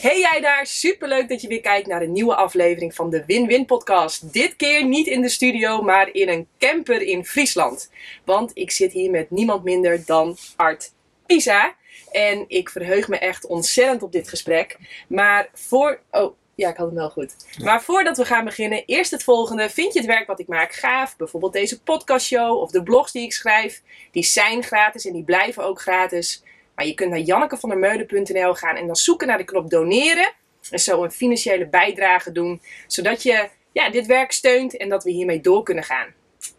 Hey jij daar, superleuk dat je weer kijkt naar een nieuwe aflevering van de Win-Win podcast. Dit keer niet in de studio, maar in een camper in Friesland. Want ik zit hier met niemand minder dan Art Pisa. En ik verheug me echt ontzettend op dit gesprek. Maar voor... Oh, ja, ik had hem wel goed. Maar voordat we gaan beginnen, eerst het volgende. Vind je het werk wat ik maak gaaf? Bijvoorbeeld deze podcastshow of de blogs die ik schrijf. Die zijn gratis en die blijven ook gratis. Maar je kunt naar jannekevandermeulen.nl gaan en dan zoeken naar de knop doneren. En zo een financiële bijdrage doen. Zodat je ja, dit werk steunt en dat we hiermee door kunnen gaan.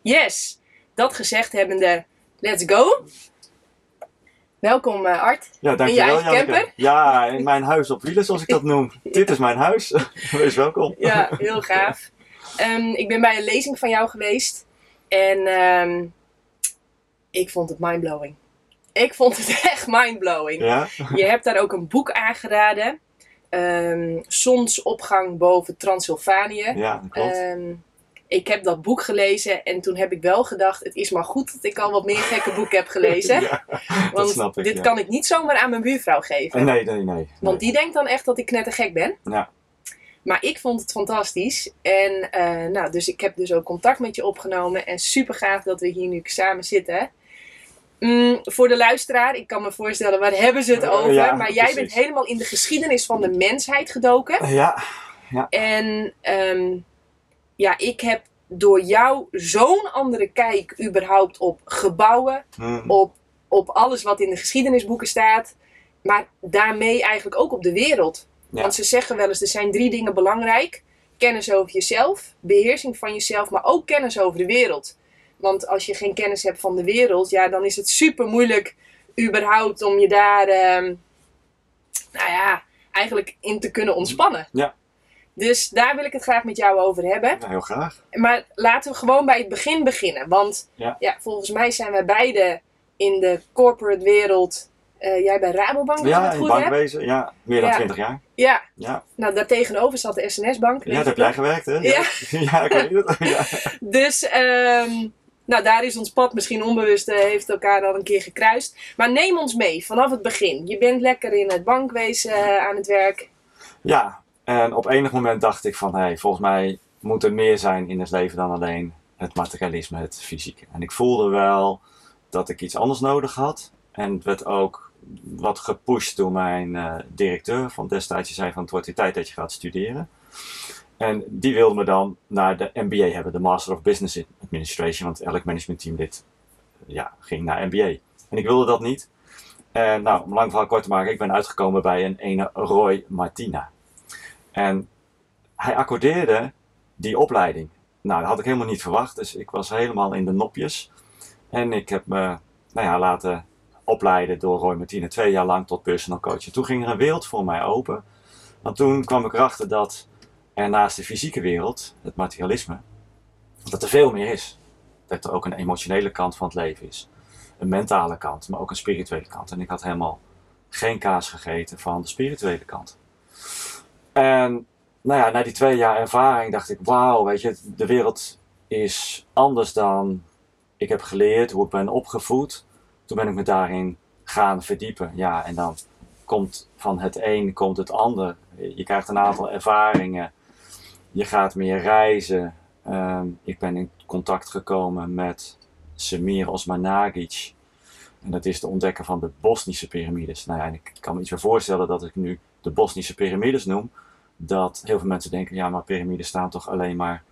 Yes, dat gezegd hebbende, let's go. Welkom uh, Art. Ja, dankjewel in je camper. Ja, in mijn huis op wielen zoals ik dat noem. Dit is mijn huis. Wees welkom. Ja, heel gaaf. Ehm, ik ben bij een lezing van jou geweest. En ehm, ik vond het mindblowing. Ik vond het echt mindblowing. Ja? Je hebt daar ook een boek aangeraden. Ehm Zonsopgang boven Transylvanië. Ja, klopt. Ehm, ik heb dat boek gelezen en toen heb ik wel gedacht: het is maar goed dat ik al wat meer gekke boeken heb gelezen. Ja, want ik. dit ja. kan ik niet zomaar aan mijn buurvrouw geven. Nee, nee, nee. Want die denkt dan echt dat ik knettergek ben. Ja. Maar ik vond het fantastisch. En eh, nou, dus ik heb dus ook contact met je opgenomen. En super gaaf dat we hier nu samen zitten. Mm, voor de luisteraar, ik kan me voorstellen, waar hebben ze het over? ja, maar jij bent helemaal in de geschiedenis van de mensheid gedoken. Ja, En ehm, ja, ik heb door jou zo'n andere kijk überhaupt op gebouwen, hm, op, op alles wat in de geschiedenisboeken staat. Maar daarmee eigenlijk ook op de wereld. Ja. Want ze zeggen wel eens, er zijn drie dingen belangrijk. Kennis over jezelf, beheersing van jezelf, maar ook kennis over de wereld. Want als je geen kennis hebt van de wereld, ja, dan is het super moeilijk überhaupt om je daar, ehm, nou ja, eigenlijk in te kunnen ontspannen. Ja. Dus daar wil ik het graag met jou over hebben. ja, heel graag. Maar laten we gewoon bij het begin beginnen. Want Ja. ja. volgens mij zijn wij beide in de corporate wereld. eh, jij bij Rabobank, Ja, het in goed heb. bankwezen. Ja, meer dan Ja. 20 jaar. Ja, Ja, nou daartegenover zat de SNS-bank. ja dat heb jij gewerkt, hè? Ja. ja ik weet het. Ja. Dus ehm, nou, daar is ons pad misschien onbewust, eh, heeft elkaar al een keer gekruist. Maar neem ons mee vanaf het begin. Je bent lekker in het bankwezen eh, aan het werk. ja, en op enig moment dacht ik van, hé, hey, volgens mij moet er meer zijn in het leven dan alleen het materialisme, het fysieke. En ik voelde wel dat ik iets anders nodig had. En het werd ook wat gepusht door mijn eh, directeur van destijds. Die zei van, het wordt tijd dat je gaat studeren. En die wilde me dan naar de MBA hebben, de Master of Business Administration. Want elk managementteamlid ja, ging naar MBA. En ik wilde dat niet. En nou, om lang verhaal kort te maken, ik ben uitgekomen bij een ene Roy Martina. En hij accordeerde die opleiding. Nou, dat had ik helemaal niet verwacht, dus ik was helemaal in de nopjes. En ik heb me nou ja, laten opleiden door Roy Martina twee jaar lang tot personal coach. En toen ging er een wereld voor mij open. Want toen kwam ik erachter dat er naast de fysieke wereld, het materialisme, dat er veel meer is. Dat er ook een emotionele kant van het leven is. Een mentale kant, maar ook een spirituele kant. En ik had helemaal geen kaas gegeten van de spirituele kant. En nou ja, na die twee jaar ervaring dacht ik, wauw, weet je, de wereld is anders dan ik heb geleerd, hoe ik ben opgevoed. Toen ben ik me daarin gaan verdiepen. Ja, en dan komt van het een komt het ander. Je krijgt een aantal ervaringen. Je gaat meer reizen. Ehm, ik ben in contact gekomen met Semir Osmanagic. En dat is de ontdekker van de Bosnische piramides. Nou ja, en ik kan me iets meer voorstellen dat ik nu de Bosnische piramides noem. Dat heel veel mensen denken, ja, maar piramides staan toch alleen maar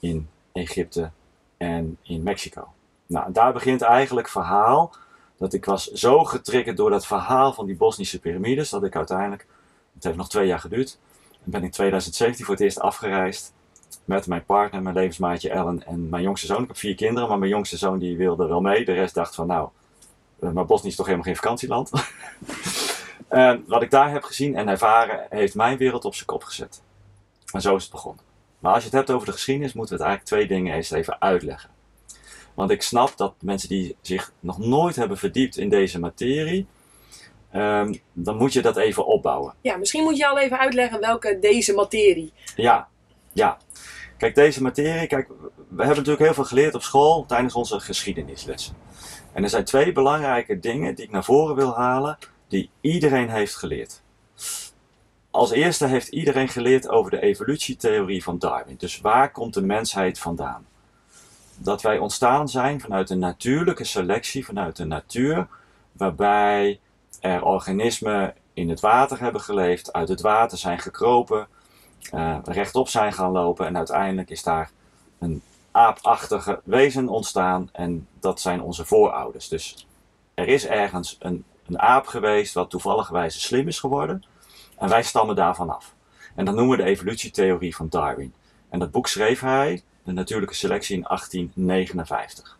in Egypte en in Mexico. Nou, daar begint eigenlijk het verhaal dat ik was zo getriggerd door dat verhaal van die Bosnische piramides, dat ik uiteindelijk, het heeft nog twee jaar geduurd, en ben in 2017 voor het eerst afgereisd met mijn partner, mijn levensmaatje Ellen en mijn jongste zoon. Ik heb vier kinderen, maar mijn jongste zoon die wilde wel mee. De rest dacht van nou, eh, maar Bosnië is toch helemaal geen vakantieland. en wat ik daar heb gezien en ervaren, heeft mijn wereld op zijn kop gezet. En zo is het begonnen. Maar als je het hebt over de geschiedenis, moeten we het eigenlijk twee dingen eens even uitleggen. Want ik snap dat mensen die zich nog nooit hebben verdiept in deze materie, ehm, dan moet je dat even opbouwen. Ja, misschien moet je al even uitleggen welke deze materie. Ja, ja. Kijk, deze materie, kijk, we hebben natuurlijk heel veel geleerd op school tijdens onze geschiedenislessen. En er zijn twee belangrijke dingen die ik naar voren wil halen, die iedereen heeft geleerd. als eerste heeft iedereen geleerd over de evolutietheorie van Darwin. Dus waar komt de mensheid vandaan? Dat wij ontstaan zijn vanuit een natuurlijke selectie, vanuit de natuur, waarbij er organismen in het water hebben geleefd, uit het water zijn gekropen, uh, rechtop zijn gaan lopen en uiteindelijk is daar een aapachtige wezen ontstaan en dat zijn onze voorouders. Dus er is ergens een, een aap geweest wat toevallig slim is geworden en wij stammen daarvan af. En dat noemen we de evolutietheorie van Darwin. En dat boek schreef hij, de natuurlijke selectie, in 1859.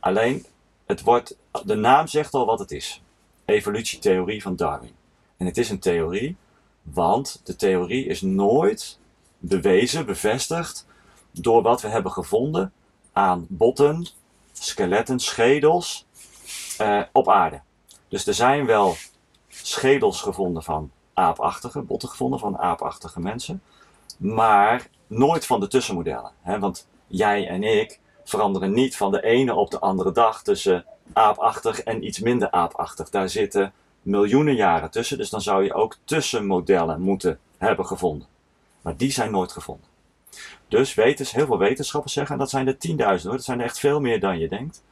Alleen, het wordt, de naam zegt al wat het is. Evolutietheorie van Darwin. En het is een theorie, want de theorie is nooit bewezen, bevestigd, door wat we hebben gevonden aan botten, skeletten, schedels eh, op aarde. Dus er zijn wel schedels gevonden van aapachtige, botten gevonden van aapachtige mensen, maar nooit van de tussenmodellen. Hè? Want jij en ik veranderen niet van de ene op de andere dag tussen aapachtig en iets minder aapachtig. Daar zitten miljoenen jaren tussen, dus dan zou je ook tussenmodellen moeten hebben gevonden. Maar die zijn nooit gevonden. Dus wetens, heel veel wetenschappers zeggen, en dat zijn er tienduizenden hoor, dat zijn er echt veel meer dan je denkt,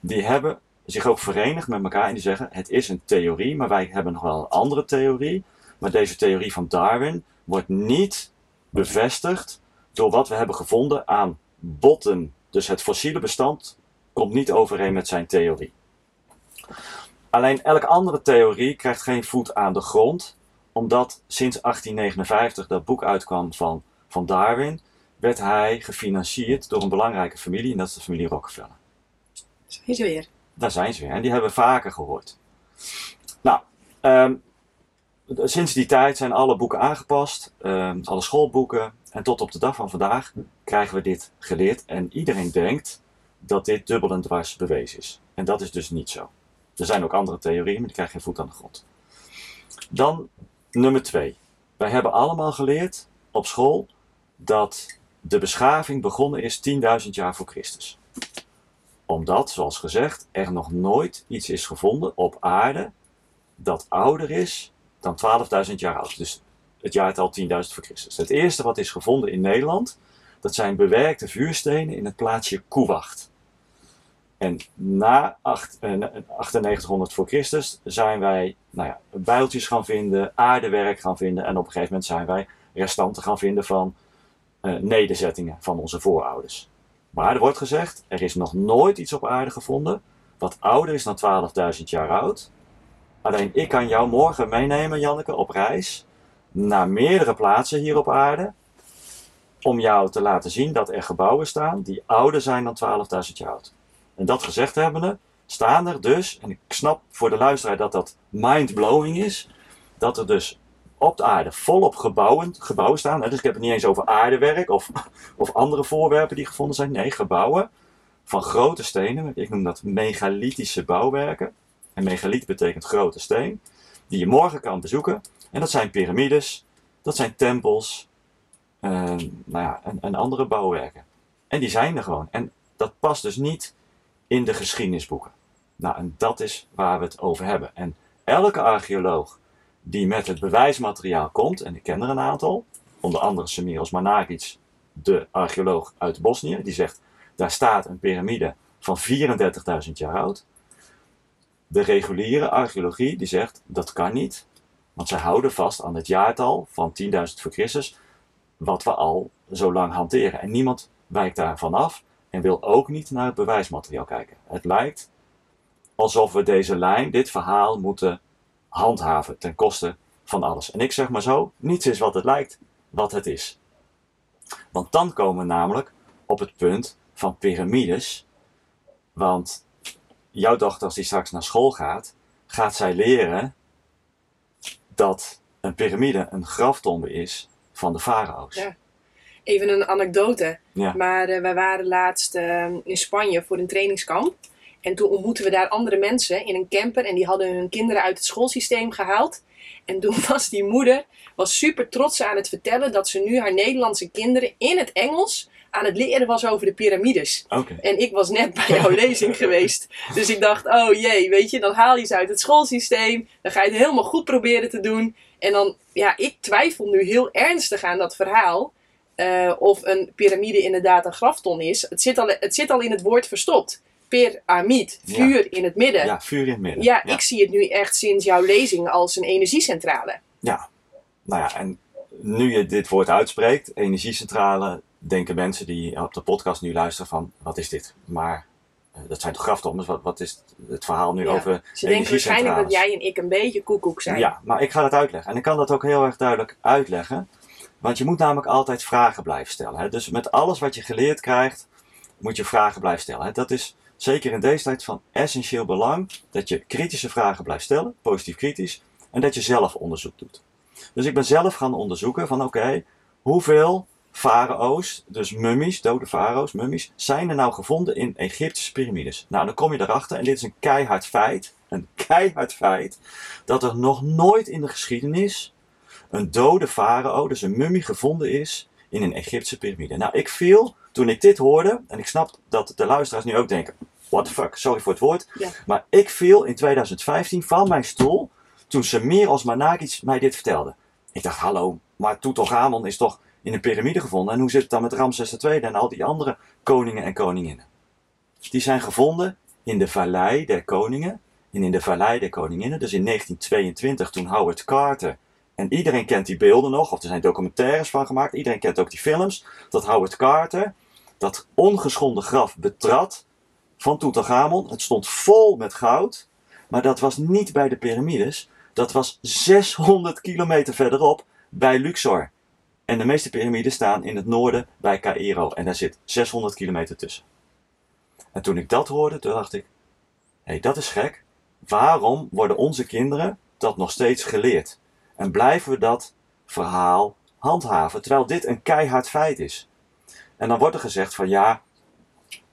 die hebben zich ook verenigd met elkaar en die zeggen, het is een theorie, maar wij hebben nog wel een andere theorie. Maar deze theorie van Darwin wordt niet bevestigd door wat we hebben gevonden aan botten. Dus het fossiele bestand komt niet overeen met zijn theorie. Alleen elke andere theorie krijgt geen voet aan de grond, omdat sinds 1859 dat boek uitkwam van, van Darwin, werd hij gefinancierd door een belangrijke familie, en dat is de familie Rockefeller. Zijn ze weer? Daar zijn ze weer, en die hebben we vaker gehoord. Nou, ehm, sinds die tijd zijn alle boeken aangepast, ehm, alle schoolboeken, en tot op de dag van vandaag krijgen we dit geleerd. En iedereen denkt dat dit dubbel en dwars bewezen is. En dat is dus niet zo. Er zijn ook andere theorieën, maar die krijgen geen voet aan de grond. Dan nummer twee. Wij hebben allemaal geleerd op school dat de beschaving begonnen is 10.000 jaar voor Christus. Omdat, zoals gezegd, er nog nooit iets is gevonden op aarde dat ouder is dan 12.000 jaar oud. Dus het jaartal 10.000 voor Christus. Het eerste wat is gevonden in Nederland, dat zijn bewerkte vuurstenen in het plaatsje Koewacht. En na 9800 eh, voor Christus zijn wij nou ja, bijltjes gaan vinden, aardewerk gaan vinden en op een gegeven moment zijn wij restanten gaan vinden van uh, nederzettingen van onze voorouders. Maar er wordt gezegd, er is nog nooit iets op aarde gevonden wat ouder is dan 12.000 jaar oud. Alleen ik kan jou morgen meenemen, Janneke, op reis naar meerdere plaatsen hier op aarde. Om jou te laten zien dat er gebouwen staan die ouder zijn dan 12.000 jaar oud. En dat gezegd hebbende, staan er dus, en ik snap voor de luisteraar dat dat mind-blowing is, dat er dus op de aarde volop gebouwen, gebouwen staan. Dus ik heb het niet eens over aardewerk of, of andere voorwerpen die gevonden zijn. Nee, gebouwen van grote stenen. Ik noem dat megalithische bouwwerken. En megaliet betekent grote steen. Die je morgen kan bezoeken. En dat zijn piramides, dat zijn tempels uh, nou ja, en andere bouwwerken. En die zijn er gewoon. En dat past dus niet in de geschiedenisboeken. Nou, en dat is waar we het over hebben. En elke archeoloog die met het bewijsmateriaal komt, en ik ken er een aantal, onder andere Semiros Managic, de archeoloog uit Bosnië, die zegt, daar staat een piramide van 34.000 jaar oud. De reguliere archeologie die zegt, dat kan niet, want zij houden vast aan het jaartal van 10.000 voor Christus, wat we al zo lang hanteren. En niemand wijkt daarvan af en wil ook niet naar het bewijsmateriaal kijken. Het lijkt alsof we deze lijn, dit verhaal, moeten handhaven ten koste van alles. En ik zeg maar zo, niets is wat het lijkt, wat het is. Want dan komen we namelijk op het punt van piramides. Want jouw dochter, als die straks naar school gaat, gaat zij leren dat een piramide een graftombe is van de farao's. Ja. Even een anekdote. Ja. Maar uh, wij waren laatst uh, in Spanje voor een trainingskamp. En toen ontmoetten we daar andere mensen in een camper. En die hadden hun kinderen uit het schoolsysteem gehaald. En toen was die moeder was super trots aan het vertellen dat ze nu haar Nederlandse kinderen in het Engels aan het leren was over de piramides. Okay. En ik was net bij jouw lezing geweest. Dus ik dacht, oh jee, weet je, dan haal je ze uit het schoolsysteem. Dan ga je het helemaal goed proberen te doen. En dan, ja, ik twijfel nu heel ernstig aan dat verhaal. Eh, of een piramide inderdaad een grafton is. Het zit al, het zit al in het woord verstopt. Pyramid, Ja. vuur in het midden. Ja, Ja, vuur in het midden. ik zie het nu echt sinds jouw lezing als een energiecentrale. Ja, nou ja, en nu je dit woord uitspreekt, energiecentrale, denken mensen die op de podcast nu luisteren van, wat is dit? Maar eh, dat zijn toch graftommers, wat, wat is het verhaal nu Ja. over Ze denken waarschijnlijk dat jij en ik een beetje koekoek zijn. Ja, maar ik ga het uitleggen. En ik kan dat ook heel erg duidelijk uitleggen. Want je moet namelijk altijd vragen blijven stellen. Hè? Dus met alles wat je geleerd krijgt, moet je vragen blijven stellen. Hè? Dat is zeker in deze tijd van essentieel belang dat je kritische vragen blijft stellen, positief kritisch, en dat je zelf onderzoek doet. Dus ik ben zelf gaan onderzoeken van oké, hoeveel farao's, dus mummies, dode farao's, mummies, zijn er nou gevonden in Egyptische piramides? Nou, dan kom je erachter, en dit is een keihard feit, een keihard feit, dat er nog nooit in de geschiedenis een dode farao, dus een mummie, gevonden is in een Egyptische piramide. Nou, ik viel, toen ik dit hoorde, en ik snap dat de luisteraars nu ook denken, what the fuck, sorry voor het woord, Ja. maar ik viel in 2015 van mijn stoel toen Samir als Managic mij dit vertelde. Ik dacht, hallo, maar Tutankhamon is toch in een piramide gevonden? En hoe zit het dan met Ramses II en al die andere koningen en koninginnen? Die zijn gevonden in de Vallei der Koningen en in de Vallei der Koninginnen. Dus in 1922 toen Howard Carter, en iedereen kent die beelden nog, of er zijn documentaires van gemaakt, iedereen kent ook die films, dat Howard Carter dat ongeschonden graf betrad van Tutankhamon. Het stond vol met goud, maar dat was niet bij de piramides. Dat was 600 kilometer verderop bij Luxor. En de meeste piramides staan in het noorden bij Cairo. En daar zit 600 kilometer tussen. En toen ik dat hoorde, toen dacht ik: hé, hey, dat is gek. Waarom worden onze kinderen dat nog steeds geleerd? En blijven we dat verhaal handhaven, terwijl dit een keihard feit is? En dan wordt er gezegd van ja,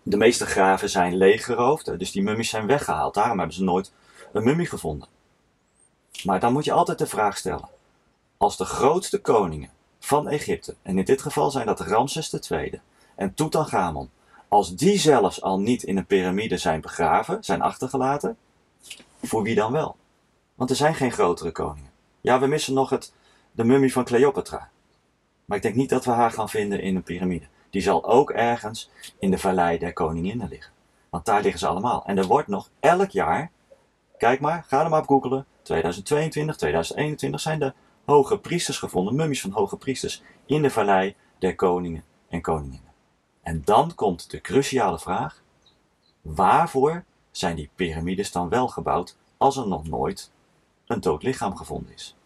de meeste graven zijn leeggeroofd, dus die mummies zijn weggehaald. Daarom hebben ze nooit een mummie gevonden. Maar dan moet je altijd de vraag stellen: als de grootste koningen van Egypte, en in dit geval zijn dat Ramses II en Tutankhamon, als die zelfs al niet in een piramide zijn begraven, zijn achtergelaten, voor wie dan wel? Want er zijn geen grotere koningen. Ja, we missen nog het, de mummie van Cleopatra. Maar ik denk niet dat we haar gaan vinden in een piramide. Die zal ook ergens in de vallei der koninginnen liggen. Want daar liggen ze allemaal. En er wordt nog elk jaar, kijk maar, ga er maar op googelen. 2022, 2021 zijn de hoge priesters gevonden, mummies van hoge priesters, in de vallei der koningen en koninginnen. En dan komt de cruciale vraag: waarvoor zijn die piramides dan wel gebouwd als er nog nooit een dood lichaam gevonden is?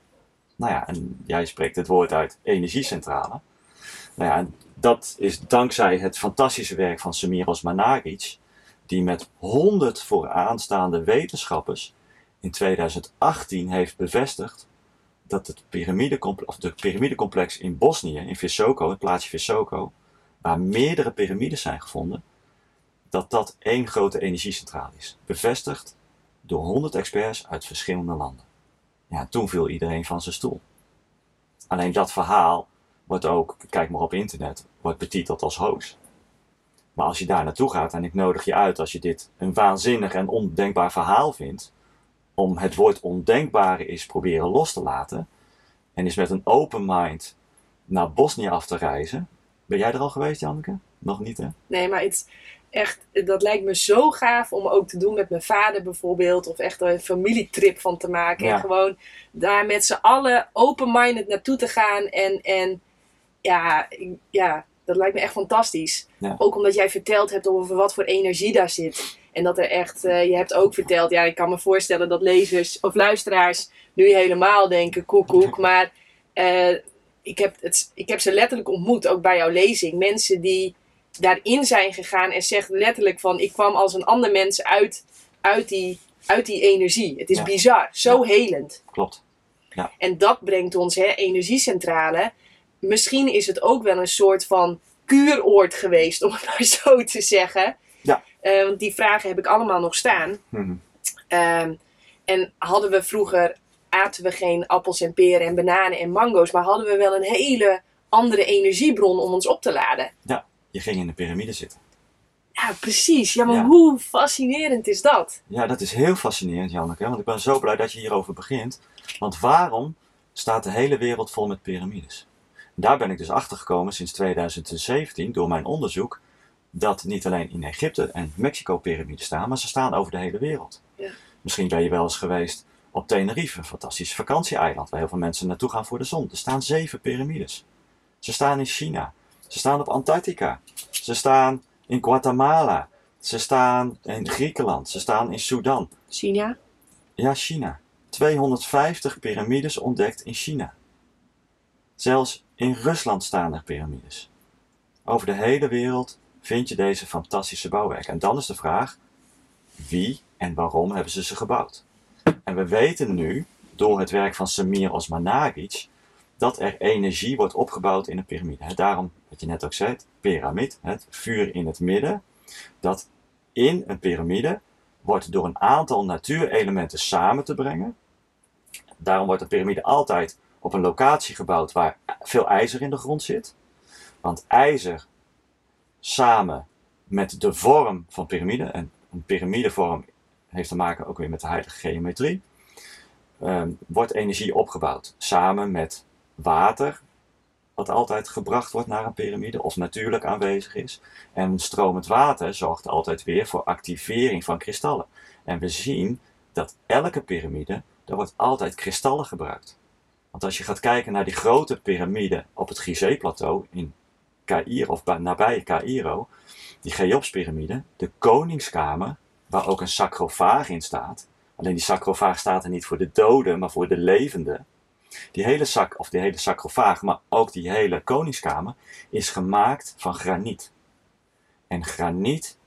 Nou ja, en jij spreekt het woord uit energiecentrale. Nou ja, en dat is dankzij het fantastische werk van Semiros Managic, die met 100 vooraanstaande wetenschappers in 2018 heeft bevestigd dat het piramidecomplex, of de piramidecomplex in Bosnië, in Visoko, het plaatsje Visoko, waar meerdere piramides zijn gevonden, dat dat één grote energiecentrale is. Bevestigd door 100 experts uit verschillende landen. Ja, toen viel iedereen van zijn stoel. Alleen dat verhaal wordt ook, kijk maar op internet, wordt betiteld als hoos. Maar als je daar naartoe gaat, en ik nodig je uit als je dit een waanzinnig en ondenkbaar verhaal vindt, om het woord ondenkbare is proberen los te laten, en is met een open mind naar Bosnië af te reizen. Ben jij er al geweest, Janneke? Nog niet, hè? Nee, maar het is echt, dat lijkt me zo gaaf om ook te doen met mijn vader bijvoorbeeld. Of echt een familietrip van te maken. Ja. En gewoon daar met z'n allen open-minded naartoe te gaan. En, en ja, ja, dat lijkt me echt fantastisch. Ja. Ook omdat jij verteld hebt over wat voor energie daar zit. En dat er echt, eh, je hebt ook verteld, ja, ik kan me voorstellen dat lezers of luisteraars nu helemaal denken, koekoek. Maar eh, ik, heb het, ik heb ze letterlijk ontmoet, ook bij jouw lezing. Mensen die daarin zijn gegaan en zegt letterlijk van, ik kwam als een ander mens uit, uit, die, uit die energie. Het is Ja. bizar, zo helend. Klopt. En dat brengt ons, hè, energiecentrale. Misschien is het ook wel een soort van kuuroord geweest, om het maar zo te zeggen. Ja. Eh, want die vragen heb ik allemaal nog staan. Mhm. Ehm, en hadden we vroeger, aten we geen appels en peren en bananen en mango's, maar hadden we wel een hele andere energiebron om ons op te laden. Je ging in de piramide zitten. Ja, precies. Ja, maar Ja. hoe fascinerend is dat? Ja, dat is heel fascinerend, Janneke. Want ik ben zo blij dat je hierover begint. Want waarom staat de hele wereld vol met piramides. Daar ben ik dus achter gekomen sinds 2017 door mijn onderzoek dat niet alleen in Egypte en Mexico piramides staan, maar ze staan over de hele wereld. Ja. Misschien ben je wel eens geweest op Tenerife, een fantastisch vakantieeiland waar heel veel mensen naartoe gaan voor de zon. Er staan zeven piramides. Ze staan in China. Ze staan op Antarctica. Ze staan in Guatemala. Ze staan in Griekenland. Ze staan in Sudan. China? Ja, China. 250 piramides ontdekt in China. Zelfs in Rusland staan er piramides. Over de hele wereld vind je deze fantastische bouwwerken. En dan is de vraag: wie en waarom hebben ze ze gebouwd? En we weten nu, door het werk van Samir Osmanagic, dat er energie wordt opgebouwd in een piramide. Daarom, wat je net ook zei, piramid, het vuur in het midden, dat in een piramide wordt door een aantal natuurelementen samen te brengen. Daarom wordt een piramide altijd op een locatie gebouwd waar veel ijzer in de grond zit. Want ijzer samen met de vorm van piramide, en een piramidevorm heeft te maken ook weer met de heilige geometrie, ehm, wordt energie opgebouwd. Samen met water, wat altijd gebracht wordt naar een piramide of natuurlijk aanwezig is. En stromend water zorgt altijd weer voor activering van kristallen. En we zien dat elke piramide, daar wordt altijd kristallen gebruikt. Want als je gaat kijken naar die grote piramide op het Gizeh-plateau in Cairo, of nabij Cairo, die Cheops-piramide, de koningskamer, waar ook een sacrofaag in staat. Alleen die sacrofaag staat er niet voor de doden, maar voor de levenden. Die hele, sac, of die hele sacrofaag, maar ook die hele koningskamer, is gemaakt van graniet. En graniet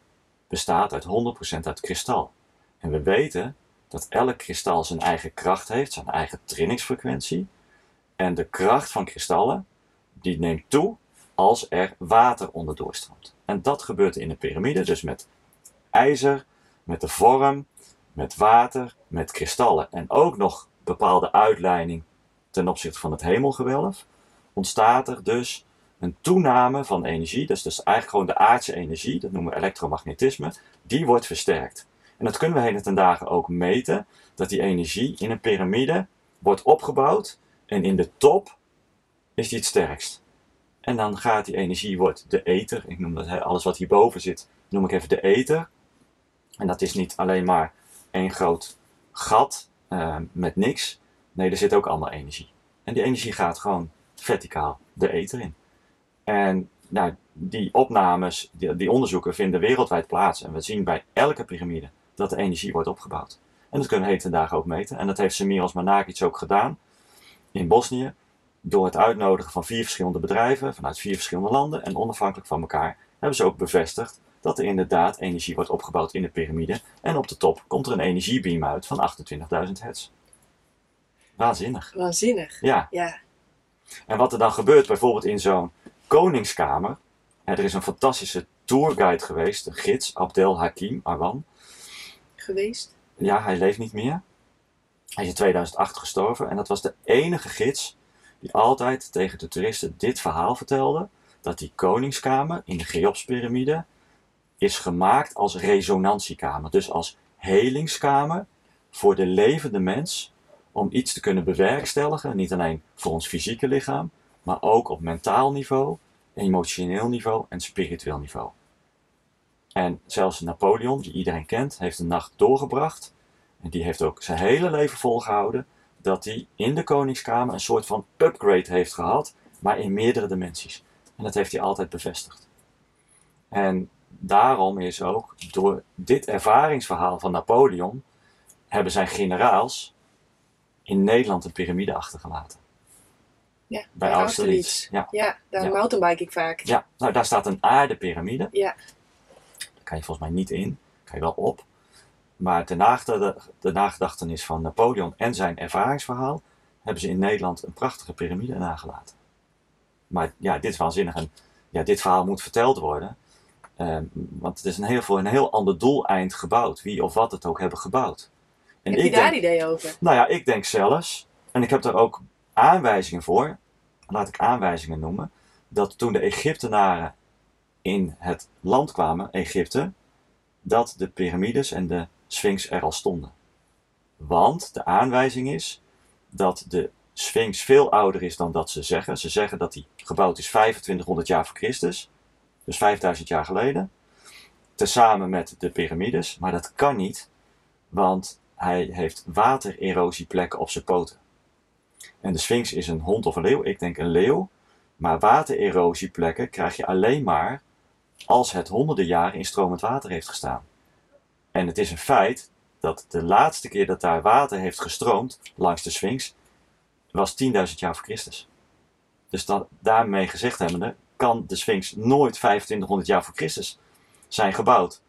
bestaat uit 100% uit kristal. En we weten dat elk kristal zijn eigen kracht heeft, zijn eigen trillingsfrequentie. En de kracht van kristallen, die neemt toe als er water onderdoor stroomt. En dat gebeurt in een piramide, dus met ijzer, met de vorm, met water, met kristallen. En ook nog bepaalde uitleiding ten opzichte van het hemelgewelf, ontstaat er dus een toename van energie. Dus, dus eigenlijk gewoon de aardse energie, dat noemen we elektromagnetisme, die wordt versterkt. En dat kunnen we heden ten dagen ook meten, dat die energie in een piramide wordt opgebouwd en in de top is die het sterkst. En dan gaat die energie, wordt de ether, ik noem dat alles wat hierboven zit, noem ik even de ether. En dat is niet alleen maar één groot gat uh, met niks. Nee, er zit ook allemaal energie. En die energie gaat gewoon verticaal de ether in. En nou, die opnames, die, die onderzoeken vinden wereldwijd plaats. En we zien bij elke piramide dat de energie wordt opgebouwd. En dat kunnen we heden dagen ook meten. En dat heeft Semiros Manakic ook gedaan in Bosnië. Door het uitnodigen van vier verschillende bedrijven vanuit vier verschillende landen en onafhankelijk van elkaar hebben ze ook bevestigd dat er inderdaad energie wordt opgebouwd in de piramide. En op de top komt er een energiebeam uit van 28.000 hertz. Waanzinnig. Waanzinnig. Ja. Ja. En wat er dan gebeurt, bijvoorbeeld in zo'n koningskamer. Er is een fantastische tourguide geweest, een gids, Abdel Hakim Arwan. Geweest? Ja, hij leeft niet meer. Hij is in 2008 gestorven en dat was de enige gids die altijd tegen de toeristen dit verhaal vertelde: dat die koningskamer in de Cheops-pyramide is gemaakt als resonantiekamer, dus als helingskamer voor de levende mens om iets te kunnen bewerkstelligen, niet alleen voor ons fysieke lichaam, maar ook op mentaal niveau, emotioneel niveau en spiritueel niveau. En zelfs Napoleon, die iedereen kent, heeft een nacht doorgebracht. En die heeft ook zijn hele leven volgehouden dat hij in de koningskamer een soort van upgrade heeft gehad, maar in meerdere dimensies. En dat heeft hij altijd bevestigd. En daarom is ook door dit ervaringsverhaal van Napoleon, hebben zijn generaals in Nederland een piramide achtergelaten. Ja, Bij Austerlitz. Ja. Ja, daar Ja. mountainbike ik vaak. ja, nou daar staat een aardepiramide. Ja. Daar kan je volgens mij niet in, kan je wel op. Maar de, nagede- de nagedachtenis van Napoleon en zijn ervaringsverhaal hebben ze in Nederland een prachtige piramide nagelaten. Maar ja, dit is waanzinnig en ja, dit verhaal moet verteld worden. Ehm, want het is een heel, voor een heel ander doeleind gebouwd, wie of wat het ook hebben gebouwd. En Heb je daar denk, idee over? nou ja, ik denk zelfs, en ik heb daar ook aanwijzingen voor, laat ik aanwijzingen noemen, dat toen de Egyptenaren in het land kwamen, Egypte, dat de piramides en de Sphinx er al stonden. Want de aanwijzing is dat de Sphinx veel ouder is dan dat ze zeggen. Ze zeggen dat hij gebouwd is 2500 jaar voor Christus, dus 5000 jaar geleden, tezamen met de piramides. Maar dat kan niet, want hij heeft watererosieplekken op zijn poten. En de Sphinx is een hond of een leeuw, ik denk een leeuw. Maar watererosieplekken krijg je alleen maar als het honderden jaren in stromend water heeft gestaan. En het is een feit dat de laatste keer dat daar water heeft gestroomd langs de Sphinx was 10.000 jaar voor Christus. Dus dan, daarmee gezegd hebbende kan de Sphinx nooit 2500 jaar voor Christus zijn gebouwd.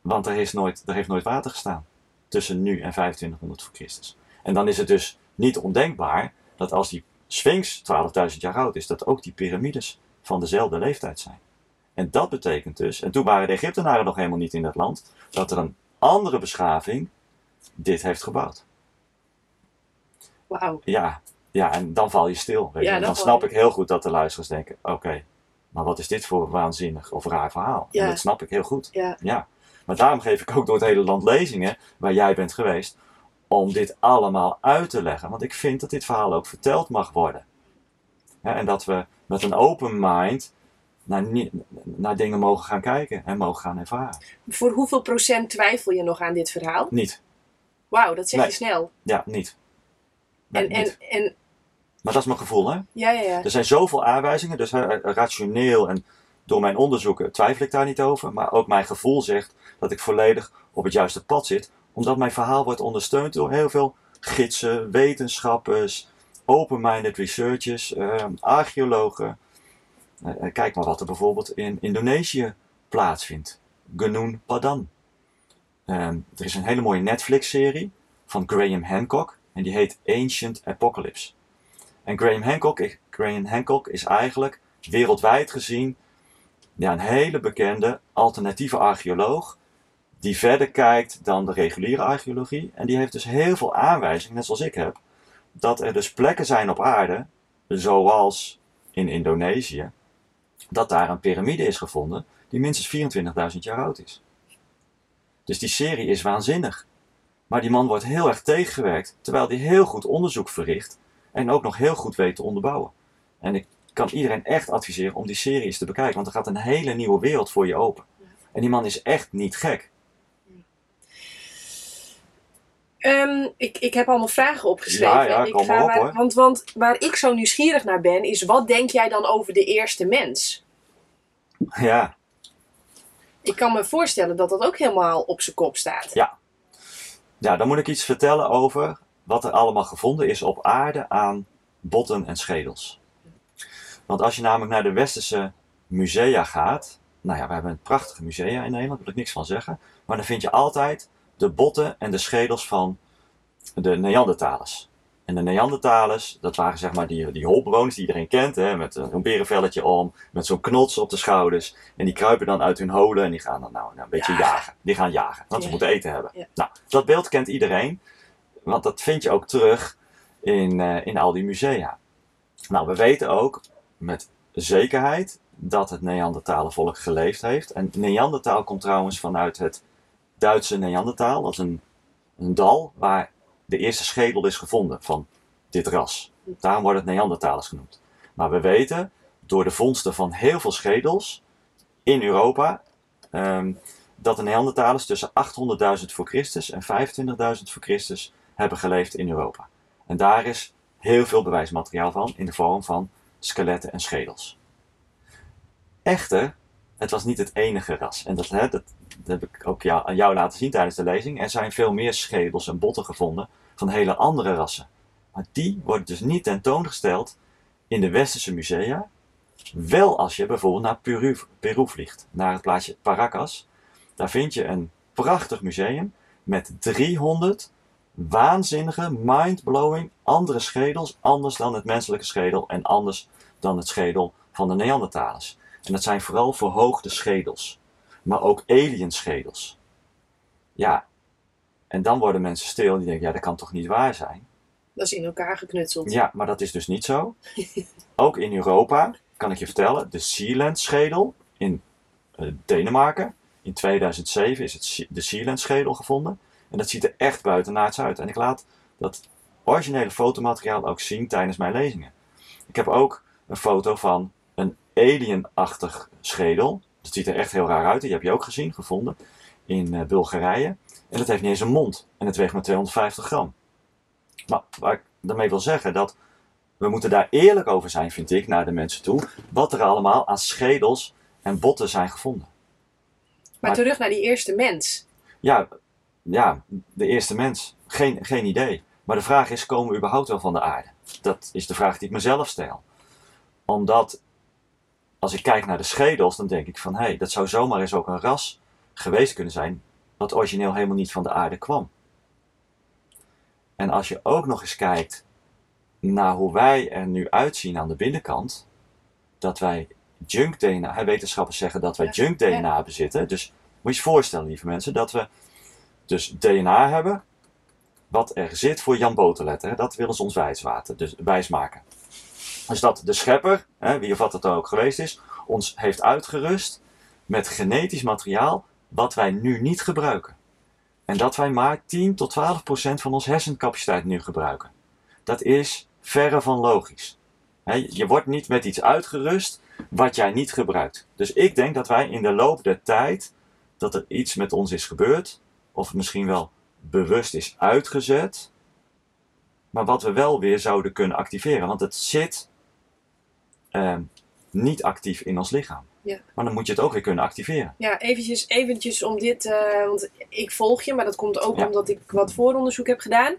Want er, is nooit, er heeft nooit water gestaan tussen nu en 2500 voor Christus. En dan is het dus niet ondenkbaar dat als die Sphinx 12.000 jaar oud is, dat ook die piramides van dezelfde leeftijd zijn. En dat betekent dus, en toen waren de Egyptenaren nog helemaal niet in dat land, dat er een andere beschaving dit heeft gebouwd. Wauw. Ja, ja, en dan val je stil. Weet je. Ja, En dan snap je- ik heel goed dat de luisteraars denken: oké, maar wat is dit voor waanzinnig of raar verhaal? Ja. En dat snap ik heel goed. Ja. Ja. Maar daarom geef ik ook door het hele land lezingen waar jij bent geweest, om dit allemaal uit te leggen. Want ik vind dat dit verhaal ook verteld mag worden. En dat we met een open mind naar, naar dingen mogen gaan kijken en mogen gaan ervaren. Voor hoeveel procent twijfel je nog aan dit verhaal? Niet. Wauw, dat zeg Nee. je snel. Ja, niet. Nee, En, en, niet. en Maar dat is mijn gevoel, hè? ja, ja, ja. Er zijn zoveel aanwijzingen, dus rationeel en door mijn onderzoeken twijfel ik daar niet over. Maar ook mijn gevoel zegt dat ik volledig op het juiste pad zit, omdat mijn verhaal wordt ondersteund door heel veel gidsen, wetenschappers, open-minded researchers, eh, archeologen. Eh, eh, kijk maar wat er bijvoorbeeld in Indonesië plaatsvindt. Gunung Padang. Ehm, er is een hele mooie Netflix-serie van Graham Hancock en die heet Ancient Apocalypse. En Graham Hancock, Graham Hancock is eigenlijk wereldwijd gezien ja, een hele bekende alternatieve archeoloog. Die verder kijkt dan de reguliere archeologie. En die heeft dus heel veel aanwijzingen, net zoals ik heb. Dat er dus plekken zijn op aarde, zoals in Indonesië. Dat daar een piramide is gevonden die minstens 24.000 jaar oud is. Dus die serie is waanzinnig. Maar die man wordt heel erg tegengewerkt, terwijl hij heel goed onderzoek verricht en ook nog heel goed weet te onderbouwen. En ik kan iedereen echt adviseren om die serie eens te bekijken, want er gaat een hele nieuwe wereld voor je open. En die man is echt niet gek. Ehm, ik, ik heb allemaal vragen opgeschreven. Ja, ja, ik op, hoor. Want, want waar ik zo nieuwsgierig naar ben, is wat denk jij dan over de eerste mens? Ja, Ik kan me voorstellen dat dat ook helemaal op zijn kop staat. Ja. ja, dan moet ik iets vertellen over wat er allemaal gevonden is op aarde aan botten en schedels. Want als je namelijk naar de westerse musea gaat, nou ja, we hebben een prachtige musea in Nederland, daar wil ik niks van zeggen, maar dan vind je altijd de botten en de schedels van de Neandertalers. En de Neandertalers, dat waren zeg maar die, die holbewoners die iedereen kent, hè, met een berenvelletje om, met zo'n knots op de schouders. En die kruipen dan uit hun holen en die gaan dan nou, nou een beetje Jagen. jagen. Die gaan jagen, want ze moeten eten hebben. Ja. Nou, dat beeld kent iedereen, want dat vind je ook terug in, eh, in al die musea. Nou, we weten ook met zekerheid dat het Neandertalenvolk geleefd heeft. En Neandertaal komt trouwens vanuit het Duitse Neandertaal. Dat is een, een dal waar de eerste schedel is gevonden van dit ras. Daarom wordt het Neandertalers genoemd. Maar we weten door de vondsten van heel veel schedels in Europa ehm, dat de Neandertalers tussen 800.000 voor Christus en 25.000 voor Christus hebben geleefd in Europa. En daar is heel veel bewijsmateriaal van in de vorm van skeletten en schedels. Echter, het was niet het enige ras. En dat, hè, dat, heb ik ook aan jou laten zien tijdens de lezing. Er zijn veel meer schedels en botten gevonden van hele andere rassen. Maar die worden dus niet tentoongesteld in de westerse musea. Wel als je bijvoorbeeld naar Peru, Peru vliegt, naar het plaatsje Paracas. Daar vind je een prachtig museum met 300 waanzinnige, mind-blowing andere schedels, anders dan het menselijke schedel en anders dan het schedel van de Neandertalers. En dat zijn vooral verhoogde schedels, maar ook alien-schedels. Ja, en dan worden mensen stil en die denken, ja, dat kan toch niet waar zijn? Dat is in elkaar geknutseld. Ja, maar dat is dus niet zo. Ook in Europa, kan ik je vertellen, de Sealand-schedel in eh, Denemarken. In 2007 is het, de Sealand-schedel gevonden. En dat ziet er echt buitenaards uit. En ik laat dat originele fotomateriaal ook zien tijdens mijn lezingen. Ik heb ook een foto van een alienachtig schedel. Dat ziet er echt heel raar uit. Die heb je ook gezien, gevonden in uh, Bulgarije. En dat heeft niet eens een mond. En het weegt maar 250 gram. Maar waar ik daarmee wil zeggen dat we moeten daar eerlijk over zijn, vind ik, naar de mensen toe. Wat er allemaal aan schedels en botten zijn gevonden. Maar, maar terug naar die eerste mens. Ja, ja, de eerste mens. Geen, geen idee. Maar de vraag is, komen we überhaupt wel van de aarde? Dat is de vraag die ik mezelf stel. Omdat, als ik kijk naar de schedels, dan denk ik van, hé, hey, dat zou zomaar eens ook een ras geweest kunnen zijn, wat origineel helemaal niet van de aarde kwam. En als je ook nog eens kijkt naar hoe wij er nu uitzien aan de binnenkant, dat wij junk DNA, wetenschappers zeggen dat wij junk DNA bezitten. Dus moet je je voorstellen, lieve mensen, dat we dus DNA hebben, wat er zit voor Jan Boterletter. Dat willen ze ons wijswaten, dus wijsmaken. Dus dat de schepper, hè, wie of wat het ook geweest is, ons heeft uitgerust met genetisch materiaal wat wij nu niet gebruiken. En dat wij maar 10 tot 12 procent van onze hersencapaciteit nu gebruiken. Dat is verre van logisch. je wordt niet met iets uitgerust wat jij niet gebruikt. Dus ik denk dat wij in de loop der tijd dat er iets met ons is gebeurd, of misschien wel bewust is uitgezet, maar wat we wel weer zouden kunnen activeren. Want het zit eh, niet actief in ons lichaam. Ja. Maar dan moet je het ook weer kunnen activeren. Ja, eventjes, eventjes om dit, uh, want ik volg je, maar dat komt ook omdat ik wat vooronderzoek heb gedaan.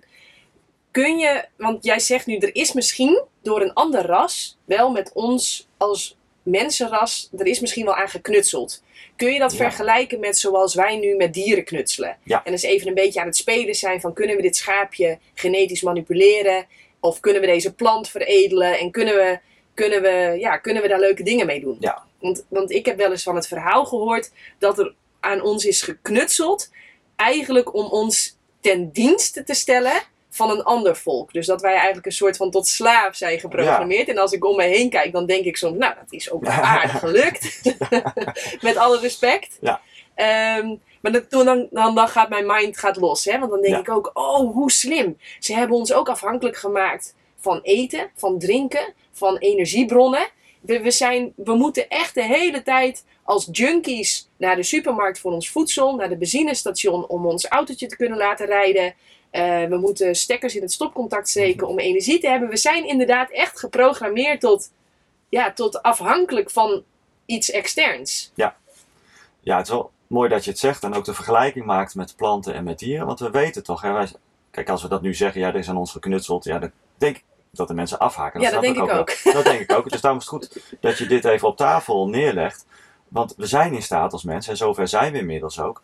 Kun je, want jij zegt nu, er is misschien door een ander ras, wel met ons als mensenras, er is misschien wel aan geknutseld. Kun je dat vergelijken met zoals wij nu met dieren knutselen? Ja. En dus even een beetje aan het spelen zijn van kunnen we dit schaapje genetisch manipuleren? Of kunnen we deze plant veredelen? En kunnen we, kunnen we, ja, kunnen we daar leuke dingen mee doen? Ja. Want, want ik heb wel eens van het verhaal gehoord dat er aan ons is geknutseld. Eigenlijk om ons ten dienste te stellen van een ander volk. Dus dat wij eigenlijk een soort van tot slaaf zijn geprogrammeerd. En als ik om me heen kijk, dan denk ik soms, nou, dat is ook aardig gelukt. Met alle respect. Ja. Um, maar dan, dan, dan, dan, gaat mijn mind gaat los. Hè? Want dan denk ik ook, oh, hoe slim. Ze hebben ons ook afhankelijk gemaakt van eten, van drinken, van energiebronnen. We, we, zijn, we moeten echt de hele tijd als junkies naar de supermarkt voor ons voedsel, naar de benzinestation om ons autootje te kunnen laten rijden. Uh, we moeten stekkers in het stopcontact steken om energie te hebben. We zijn inderdaad echt geprogrammeerd tot, ja, tot afhankelijk van iets externs. Ja. ja, het is wel mooi dat je het zegt en ook de vergelijking maakt met planten en met dieren. Want we weten toch, hè, wij, kijk, als we dat nu zeggen, ja, er is aan ons geknutseld, ja, dan denk ik dat de mensen afhaken. Dat ja, dat denk ik ook. ook. Dat denk ik ook. Dus daarom is het goed dat je dit even op tafel neerlegt. Want we zijn in staat als mensen, en zover zijn we inmiddels ook.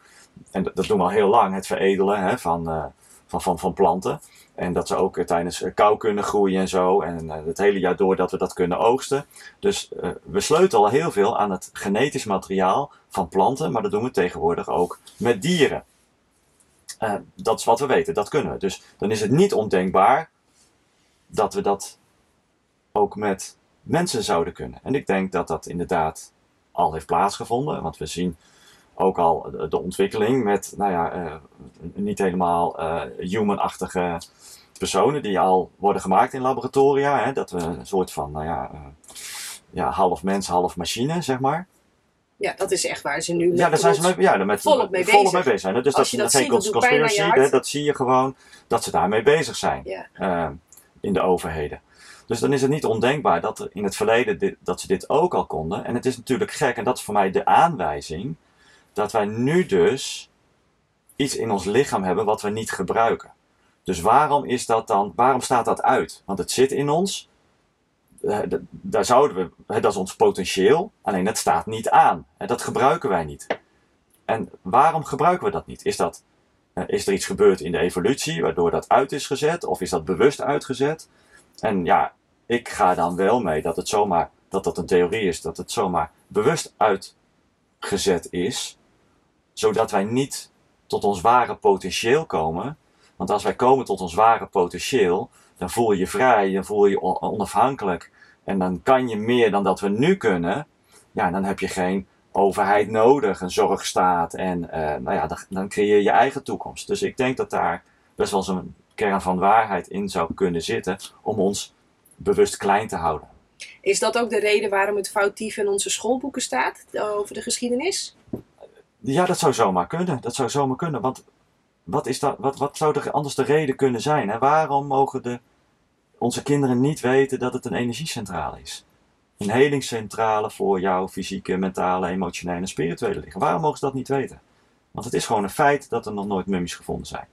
En dat, doen we al heel lang, het veredelen hè, van, uh, van, van, van planten. En dat ze ook tijdens kou kunnen groeien en zo. En het hele jaar door dat we dat kunnen oogsten. Dus uh, we sleutelen heel veel aan het genetisch materiaal van planten. Maar dat doen we tegenwoordig ook met dieren. Dat is wat we weten, dat kunnen we. Dus dan is het niet ondenkbaar dat we dat ook met mensen zouden kunnen. En ik denk dat dat inderdaad al heeft plaatsgevonden. Want we zien ook al de ontwikkeling met, nou ja, uh, niet helemaal uh, human-achtige personen die al worden gemaakt in laboratoria. Hè, dat we een soort van, nou ja, uh, ja, half mens, half machine, zeg maar. Ja, dat is echt waar ze nu ja, daar zijn ze mee, ja, met, volop mee volop bezig. Mee bezig zijn. Dus Als dat is geen conspiracy, dat zie je gewoon dat ze daarmee bezig zijn ja. in de overheden. Dus dan is het niet ondenkbaar dat er in het verleden dit, dat ze dit ook al konden. En het is natuurlijk gek, en dat is voor mij de aanwijzing, dat wij nu dus iets in ons lichaam hebben wat we niet gebruiken. Dus waarom is dat dan, waarom staat dat uit? Want het zit in ons. Eh, daar zouden we, dat is ons potentieel, alleen het staat niet aan. Dat gebruiken wij niet. En waarom gebruiken we dat niet? Is, dat, eh, is er iets gebeurd in de evolutie waardoor dat uit is gezet? Of is dat bewust uitgezet? En ja, ik ga dan wel mee dat het zomaar, dat dat een theorie is, dat het zomaar bewust uitgezet is, zodat wij niet tot ons ware potentieel komen. Want als wij komen tot ons ware potentieel, dan voel je je vrij, dan voel je je onafhankelijk. En dan kan je meer dan dat we nu kunnen. Ja, dan heb je geen overheid nodig, een zorgstaat. En uh, nou ja, dan, dan creëer je je eigen toekomst. Dus ik denk dat daar best wel zo'n kern van waarheid in zou kunnen zitten om ons bewust klein te houden. Is dat ook de reden waarom het foutief in onze schoolboeken staat over de geschiedenis? Ja, dat zou zomaar kunnen. Dat zou zomaar kunnen. Want wat, is dat, wat, wat zou er anders de reden kunnen zijn? Waarom mogen de, onze kinderen niet weten dat het een energiecentrale is? Een helingscentrale voor jouw fysieke, mentale, emotionele en spirituele lichaam. Waarom mogen ze dat niet weten? Want het is gewoon een feit dat er nog nooit mummies gevonden zijn.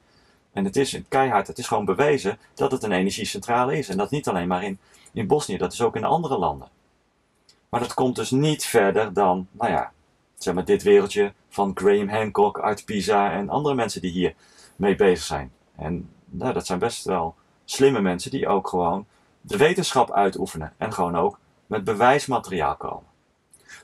En het is keihard, het is gewoon bewezen dat het een energiecentrale is. En dat niet alleen maar in, in Bosnië, dat is ook in andere landen. Maar dat komt dus niet verder dan, nou ja, zeg maar dit wereldje van Graham Hancock uit Pisa en andere mensen die hier mee bezig zijn. En nou, dat zijn best wel slimme mensen die ook gewoon de wetenschap uitoefenen en gewoon ook met bewijsmateriaal komen.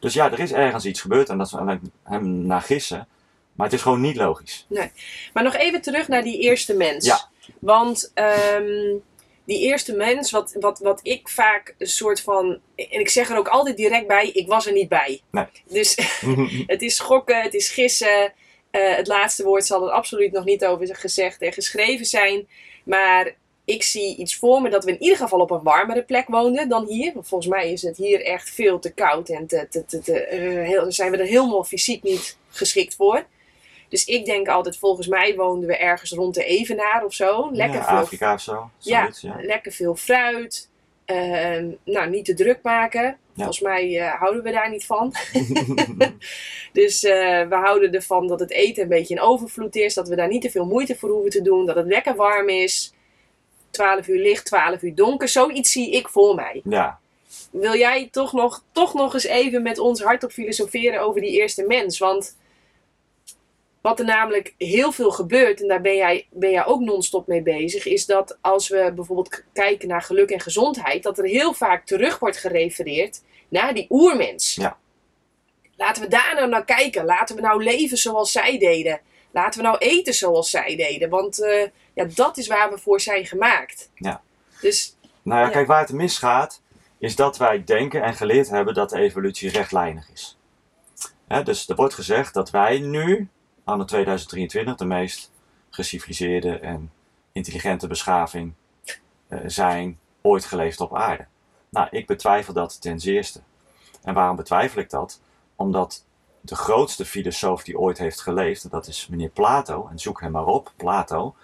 Dus ja, er is ergens iets gebeurd en dat is alleen hem naar gissen. Maar het is gewoon niet logisch. Nee. Maar nog even terug naar die eerste mens. Ja. Want ehm, die eerste mens, wat, wat, wat ik vaak een soort van. En ik zeg er ook altijd direct bij: ik was er niet bij. Nee. Dus het is gokken, het is gissen. Eh, het laatste woord zal er absoluut nog niet over gezegd en geschreven zijn. Maar ik zie iets voor me dat we in ieder geval op een warmere plek woonden dan hier. Volgens mij is het hier echt veel te koud en te, te, te, te uh, heel, zijn we er helemaal fysiek niet geschikt voor. Dus ik denk altijd, volgens mij woonden we ergens rond de Evenaar of zo. Lekker ja, veel, Afrika of zo. ja, zoiets, ja. lekker veel fruit. Ehm, nou, niet te druk maken. Volgens mij eh, houden we daar niet van. dus eh, we houden ervan dat het eten een beetje in overvloed is. Dat we daar niet te veel moeite voor hoeven te doen. Dat het lekker warm is. 12 uur licht, 12 uur donker. Zoiets zie ik voor mij. ja. Wil jij toch nog, toch nog eens even met ons hardop filosoferen over die eerste mens? Want wat er namelijk heel veel gebeurt, en daar ben jij, ben jij ook non-stop mee bezig, is dat als we bijvoorbeeld kijken naar geluk en gezondheid, dat er heel vaak terug wordt gerefereerd naar die oermens. Ja. Laten we daar nou naar kijken. Laten we nou leven zoals zij deden. Laten we nou eten zoals zij deden. Want eh, ja, dat is waar we voor zijn gemaakt. Ja. Dus Nou ja, Ja. kijk, waar het misgaat, is dat wij denken en geleerd hebben dat de evolutie rechtlijnig is. Hè, dus er wordt gezegd dat wij nu, anno 2023, de meest geciviliseerde en intelligente beschaving eh, zijn ooit geleefd op aarde. Nou, ik betwijfel dat ten zeerste. En waarom betwijfel ik dat? Omdat de grootste filosoof die ooit heeft geleefd, dat is meneer Plato, en zoek hem maar op, Plato,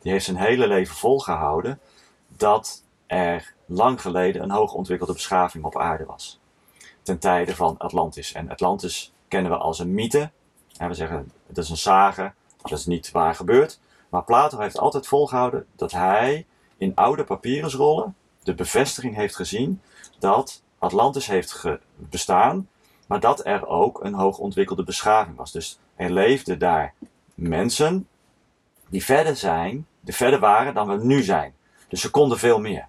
die heeft zijn hele leven volgehouden dat er lang geleden een hoogontwikkelde beschaving op aarde was. Ten tijde van Atlantis. En Atlantis kennen we als een mythe. We zeggen, het is een sage, dat is niet waar gebeurd. Maar Plato heeft altijd volgehouden dat hij in oude papyrusrollen de bevestiging heeft gezien dat Atlantis heeft bestaan, maar dat er ook een hoogontwikkelde beschaving was. Dus er leefden daar mensen die verder zijn, die verder waren dan we nu zijn. Dus ze konden veel meer.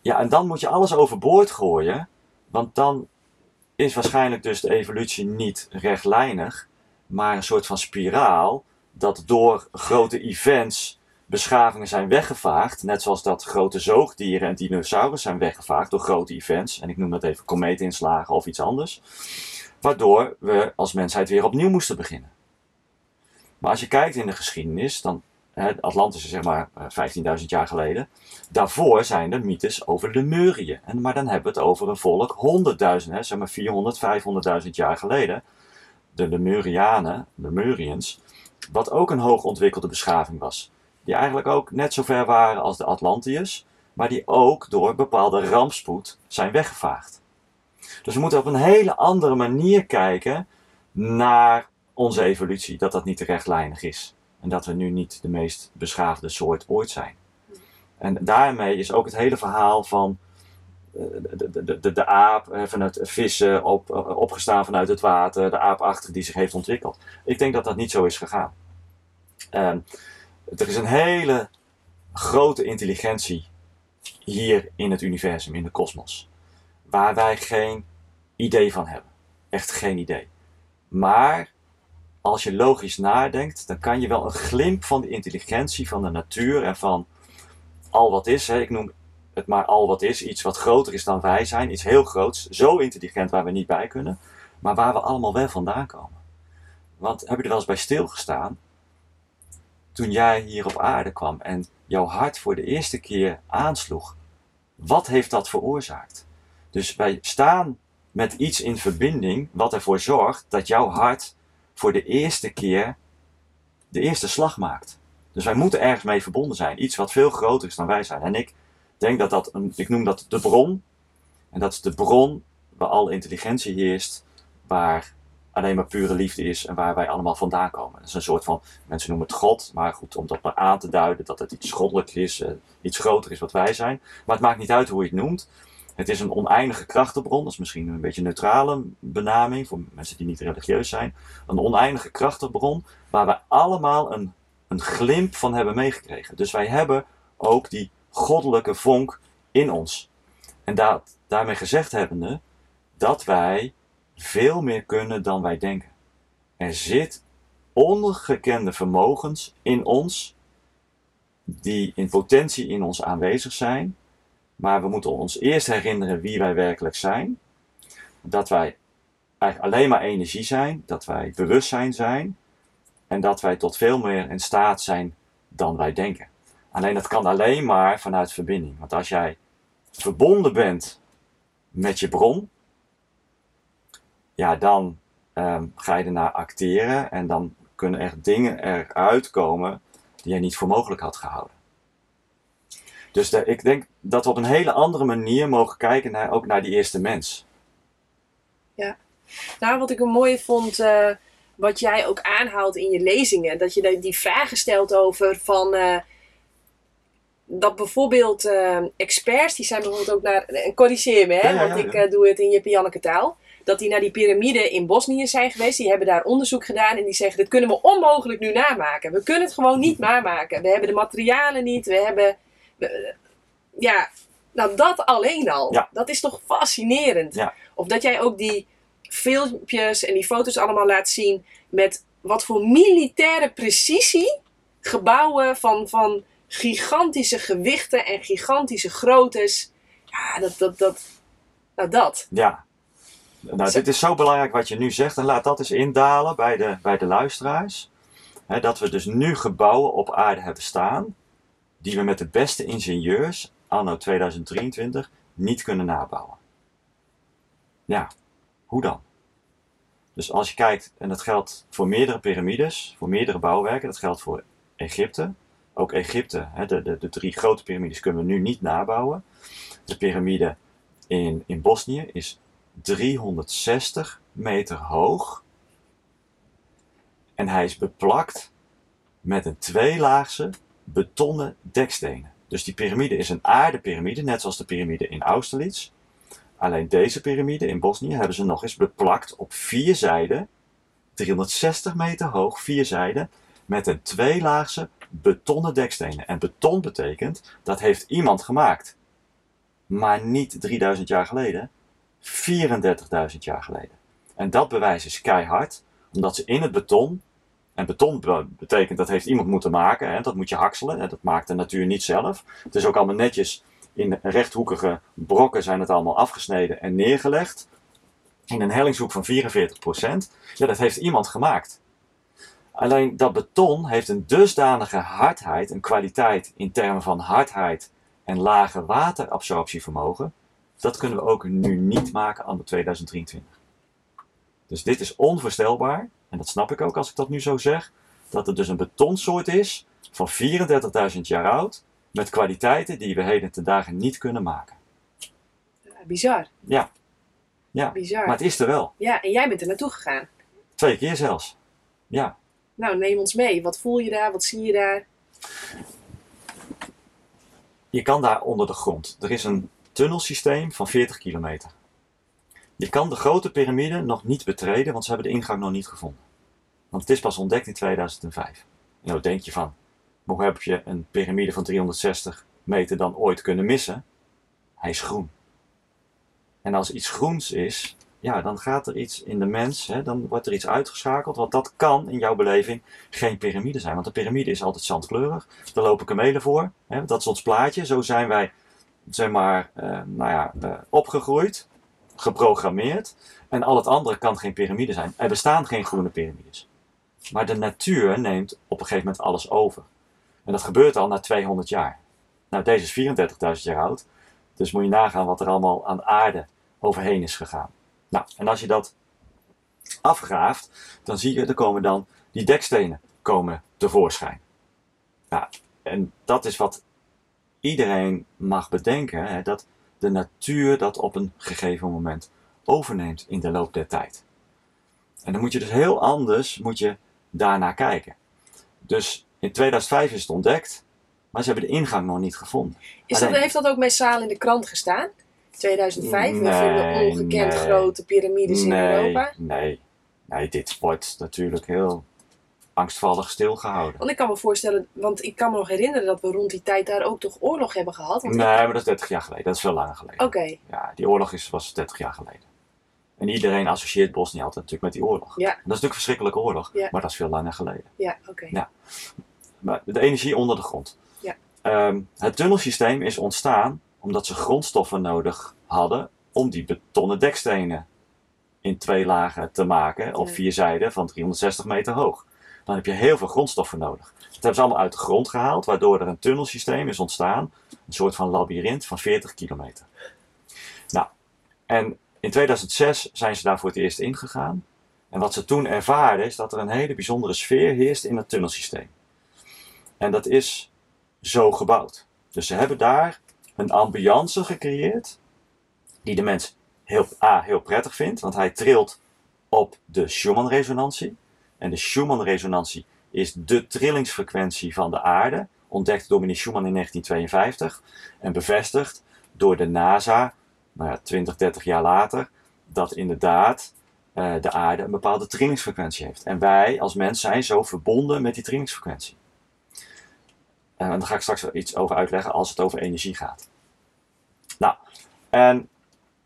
Ja, en dan moet je alles overboord gooien, want dan is waarschijnlijk dus de evolutie niet rechtlijnig, maar een soort van spiraal, dat door grote events beschavingen zijn weggevaagd, net zoals dat grote zoogdieren en dinosaurus zijn weggevaagd door grote events, en ik noem dat even komeetinslagen of iets anders, waardoor we als mensheid weer opnieuw moesten beginnen. Maar als je kijkt in de geschiedenis, dan hè, zeg maar eh, 15.000 jaar geleden. Daarvoor zijn er mythes over Lemurië. En, maar dan hebben we het over een volk 100.000, hè, zeg maar 400, 500.000 jaar geleden. De Lemurianen, Lemurians, wat ook een hoogontwikkelde beschaving was. Die eigenlijk ook net zo ver waren als de Atlantiërs, maar die ook door bepaalde rampspoed zijn weggevaagd. Dus we moeten op een hele andere manier kijken naar onze evolutie, dat dat niet rechtlijnig is. En dat we nu niet de meest beschaafde soort ooit zijn. En daarmee is ook het hele verhaal van eh, de, de, de, de, aap, van het vissen op, eh, opgestaan vanuit het water, de aapachtige die zich heeft ontwikkeld. Ik denk dat dat niet zo is gegaan. Ehm, er is een hele grote intelligentie hier in het universum, in de kosmos, waar wij geen idee van hebben. Echt geen idee. Maar als je logisch nadenkt, dan kan je wel een glimp van de intelligentie van de natuur en van al wat is. Hè, ik noem het maar al wat is, iets wat groter is dan wij zijn, iets heel groots, zo intelligent waar we niet bij kunnen, maar waar we allemaal wel vandaan komen. Want heb je er wel eens bij stilgestaan? toen jij hier op aarde kwam en jouw hart voor de eerste keer aansloeg? Wat heeft dat veroorzaakt? Dus wij staan met iets in verbinding wat ervoor zorgt dat jouw hart voor de eerste keer de eerste slag maakt. Dus wij moeten ergens mee verbonden zijn. Iets wat veel groter is dan wij zijn. En ik denk dat dat, een, ik noem dat de bron. En dat is de bron waar alle intelligentie heerst, waar alleen maar pure liefde is en waar wij allemaal vandaan komen. Dat is een soort van, mensen noemen het God, maar goed, om dat maar aan te duiden dat het iets goddelijks is, uh, iets groter is wat wij zijn. Maar het maakt niet uit hoe je het noemt. Het is een oneindige krachtenbron, dat is misschien een beetje een neutrale benaming voor mensen die niet religieus zijn. Een oneindige krachtenbron waar we allemaal een, een glimp van hebben meegekregen. Dus wij hebben ook die goddelijke vonk in ons. En dat, daarmee gezegd hebbende, dat wij veel meer kunnen dan wij denken. Er zit ongekende vermogens in ons, die in potentie in ons aanwezig zijn, maar we moeten ons eerst herinneren wie wij werkelijk zijn. Dat wij eigenlijk alleen maar energie zijn, dat wij bewustzijn zijn en dat wij tot veel meer in staat zijn dan wij denken. Alleen dat kan alleen maar vanuit verbinding. Want als jij verbonden bent met je bron, ja, dan um, ga je ernaar acteren en dan kunnen er dingen eruit komen die je niet voor mogelijk had gehouden. Dus de, ik denk dat we op een hele andere manier mogen kijken naar, ook naar die eerste mens. Ja, nou wat ik een mooie vond, uh, wat jij ook aanhaalt in je lezingen, dat je die vragen stelt over van. Uh, dat bijvoorbeeld uh, experts, die zijn bijvoorbeeld ook naar, en corrigeer me hè, ja, ja, ja, want ik doe het in je Janneke taal dat die naar die piramide in Bosnië zijn geweest. Die hebben daar onderzoek gedaan en die zeggen: dit kunnen we onmogelijk nu namaken. We kunnen het gewoon niet namaken. We hebben de materialen niet. We hebben. Ja, nou dat alleen al. Dat is toch fascinerend. Of dat jij ook die filmpjes en die foto's allemaal laat zien met wat voor militaire precisie gebouwen van, van gigantische gewichten en gigantische groottes. Ja, dat, dat, dat, nou dat. Ja, nou, dit is zo belangrijk wat je nu zegt. En laat dat eens indalen bij de, bij de luisteraars. dat we dus nu gebouwen op aarde hebben staan. Die we met de beste ingenieurs, anno 2023, niet kunnen nabouwen. Ja, hoe dan? Dus als je kijkt, en dat geldt voor meerdere piramides, voor meerdere bouwwerken, dat geldt voor Egypte. Ook Egypte, de, de, de drie grote piramides kunnen we nu niet nabouwen. De piramide in, in Bosnië is 360 meter hoog. En hij is beplakt met een tweelaagse betonnen dekstenen. Dus die piramide is een aardepiramide, net zoals de piramide in Austerlitz. Alleen deze piramide in Bosnië hebben ze nog eens beplakt op vier zijden, 360 meter hoog, vier zijden, met een tweelaagse betonnen dekstenen. En beton betekent dat heeft iemand gemaakt. Maar niet 3000 jaar geleden, 34.000 jaar geleden. En dat bewijs is keihard, omdat ze in het beton, en beton betekent dat heeft iemand moeten maken, hè, dat moet je hakselen, hè, dat maakt de natuur niet zelf. Het is ook allemaal netjes in rechthoekige brokken zijn het allemaal afgesneden en neergelegd. In een hellingshoek van 44%. Ja, dat heeft iemand gemaakt. Alleen dat beton heeft een dusdanige hardheid, een kwaliteit in termen van hardheid en lage waterabsorptievermogen, dat kunnen we ook nu niet maken aan de 2023. Dus dit is onvoorstelbaar, en dat snap ik ook als ik dat nu zo zeg, dat het dus een betonsoort is van 34.000 jaar oud, met kwaliteiten die we heden ten dagen niet kunnen maken. Bizar. Ja. ja. Bizar. Maar het is er wel. Ja, en jij bent er naartoe gegaan. Twee keer zelfs. Ja. Nou, neem ons mee. Wat voel je daar? Wat zie je daar? Je kan daar onder de grond. Er is een tunnelsysteem van 40 kilometer. Je kan de grote piramide nog niet betreden, want ze hebben de ingang nog niet gevonden. Want het is pas ontdekt in 2005. En nou denk je van, hoe heb je een piramide van 360 meter dan ooit kunnen missen? Hij is groen. En als iets groens is, ja, dan gaat er iets in de mens, hè, dan wordt er iets uitgeschakeld. Want dat kan in jouw beleving geen piramide zijn. Want een piramide is altijd zandkleurig. Daar lopen kamelen voor. Hè, dat is ons plaatje. Zo zijn wij zeg maar, uh, nou ja, uh, opgegroeid, geprogrammeerd. En al het andere kan geen piramide zijn. Er bestaan geen groene piramides. Maar de natuur neemt op een gegeven moment alles over. En dat gebeurt al na 200 jaar. Nou, deze is 34.000 jaar oud. Dus moet je nagaan wat er allemaal aan aarde overheen is gegaan. Nou, en als je dat afgraaft, dan zie je, er komen dan die dekstenen komen tevoorschijn. Nou, en dat is wat iedereen mag bedenken, hè, dat de natuur dat op een gegeven moment overneemt in de loop der tijd. En dan moet je dus heel anders moet je daarnaar kijken. Dus in 2005 is het ontdekt, maar ze hebben de ingang nog niet gevonden. Is dat, Alleen- heeft dat ook massaal in de krant gestaan? 2005, we Nee, vinden ongekend nee. grote piramides in Europa. Nee, nee, dit wordt natuurlijk heel angstvallig stilgehouden. Want ik kan me voorstellen, want ik kan me nog herinneren dat we rond die tijd daar ook toch oorlog hebben gehad. Want Nee, maar dat is 30 jaar geleden. Dat is veel langer geleden. Oké, Ja, die oorlog is, was 30 jaar geleden. En iedereen associeert Bosnië altijd natuurlijk met die oorlog. Ja. Dat is natuurlijk een verschrikkelijke oorlog, Ja. maar dat is veel langer geleden. ja, oké. Ja. Maar de energie onder de grond. Ja. Ehm, het tunnelsysteem is ontstaan omdat ze grondstoffen nodig hadden om die betonnen dekstenen in twee lagen te maken op vier zijden van 360 meter hoog. Dan heb je heel veel grondstoffen nodig. Dat hebben ze allemaal uit de grond gehaald, waardoor er een tunnelsysteem is ontstaan. Een soort van labyrint van 40 kilometer. Nou, en in 2006 zijn ze daar voor het eerst ingegaan. En wat ze toen ervaren is dat er een hele bijzondere sfeer heerst in het tunnelsysteem. En dat is zo gebouwd. Dus ze hebben daar een ambiance gecreëerd die de mens heel, A, heel prettig vindt, want hij trilt op de Schumann-resonantie. En de Schumann-resonantie is de trillingsfrequentie van de aarde, ontdekt door meneer Schumann in 1952 en bevestigd door de NASA, nou ja, 20, 30 jaar later, dat inderdaad eh, de aarde een bepaalde trillingsfrequentie heeft. En wij als mens zijn zo verbonden met die trillingsfrequentie. Eh, en daar ga ik straks wel iets over uitleggen als het over energie gaat. Nou, en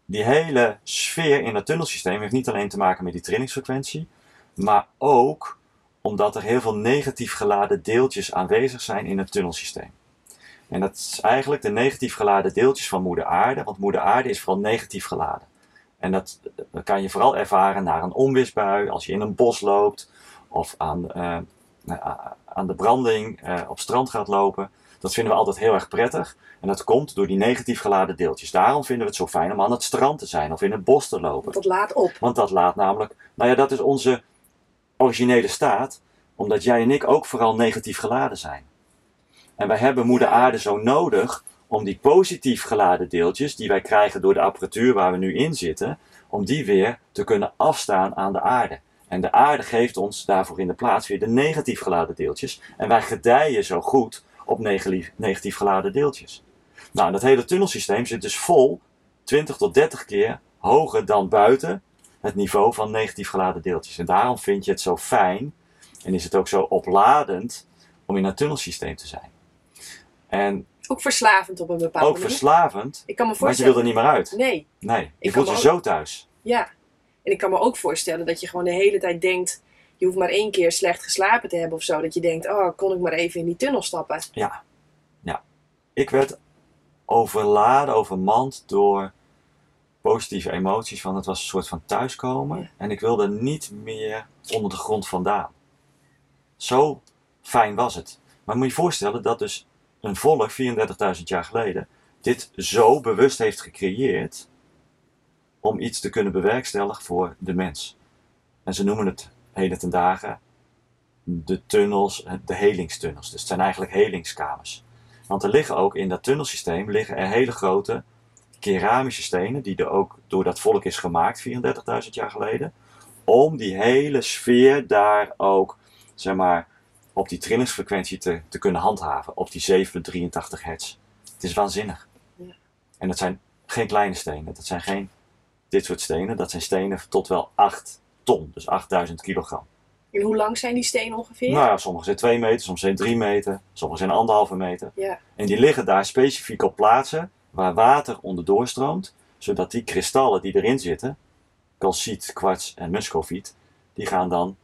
die hele sfeer in het tunnelsysteem heeft niet alleen te maken met die trillingsfrequentie, maar ook omdat er heel veel negatief geladen deeltjes aanwezig zijn in het tunnelsysteem. En dat is eigenlijk de negatief geladen deeltjes van Moeder Aarde, want Moeder Aarde is vooral negatief geladen. En dat, kan je vooral ervaren naar een onweersbui, als je in een bos loopt, of aan, eh, aan de branding eh, op strand gaat lopen. Dat vinden we altijd heel erg prettig. En dat komt door die negatief geladen deeltjes. Daarom vinden we het zo fijn om aan het strand te zijn of in het bos te lopen. Want dat laat op. Want dat laat namelijk, nou ja, dat is onze originele staat, omdat jij en ik ook vooral negatief geladen zijn. En wij hebben Moeder Aarde zo nodig om die positief geladen deeltjes, die wij krijgen door de apparatuur waar we nu in zitten, om die weer te kunnen afstaan aan de aarde. En de aarde geeft ons daarvoor in de plaats weer de negatief geladen deeltjes. En wij gedijen zo goed op negatief, geladen deeltjes. Nou, dat hele tunnelsysteem zit dus vol 20 tot 30 keer hoger dan buiten het niveau van negatief geladen deeltjes. En daarom vind je het zo fijn en is het ook zo opladend om in een tunnelsysteem te zijn. En Ook verslavend op een bepaalde ook manier. verslavend, Ik kan me want je voorstellen. wil er niet meer uit. Nee, Nee, je Ik voelt je zo thuis. ja. En ik kan me ook voorstellen dat je gewoon de hele tijd denkt. Je hoeft maar één keer slecht geslapen te hebben of zo. Dat je denkt, oh, kon ik maar even in die tunnel stappen. Ja, ja. Ik werd overladen, overmand door positieve emoties. Van het was een soort van thuiskomen. Ja. En ik wilde niet meer onder de grond vandaan. Zo fijn was het. Maar moet je je voorstellen dat dus een volk 34.000 jaar geleden dit zo bewust heeft gecreëerd om iets te kunnen bewerkstelligen voor de mens. En ze noemen het heden ten dagen de tunnels, de helingstunnels. Dus het zijn eigenlijk helingskamers. Want er liggen ook in dat tunnelsysteem liggen er hele grote keramische stenen, die er ook door dat volk is gemaakt 34.000 jaar geleden, om die hele sfeer daar ook, zeg maar, op die trillingsfrequentie te, te kunnen handhaven, op die 7,83 hertz. Het is waanzinnig. Ja. En dat zijn geen kleine stenen, dat zijn geen dit soort stenen, dat zijn stenen tot wel 8 ton, dus 8000 kilogram. En hoe lang zijn die stenen ongeveer? Nou ja, sommige zijn 2 meter, sommige zijn 3 meter, sommige zijn anderhalve meter. Ja. En die liggen daar specifiek op plaatsen waar water onderdoor stroomt, zodat die kristallen die erin zitten, calciet, kwarts en muscoviet, die gaan dan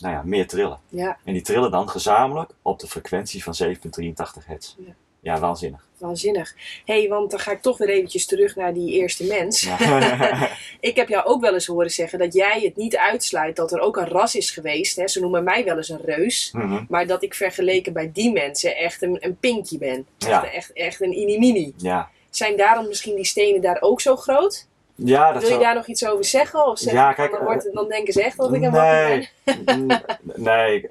nou ja, meer trillen. Ja. En die trillen dan gezamenlijk op de frequentie van 7,83 hertz. Ja. Ja, waanzinnig. waanzinnig. hey, want dan ga ik toch weer eventjes terug naar die eerste mens. Ja. Ik heb jou ook wel eens horen zeggen dat jij het niet uitsluit dat er ook een ras is geweest. Hè? Ze noemen mij wel eens een reus. Mhm. Maar dat ik vergeleken bij die mensen echt een, een pinkje ben. Echt, echt, echt een inimini. ja. Zijn daarom misschien die stenen daar ook zo groot? Ja, dat Wil je zou- daar nog iets over zeggen? Of zeg Ja, van, kijk, dan, wordt het- dan denken ze echt dat ik een wappie nee, ben? Nee,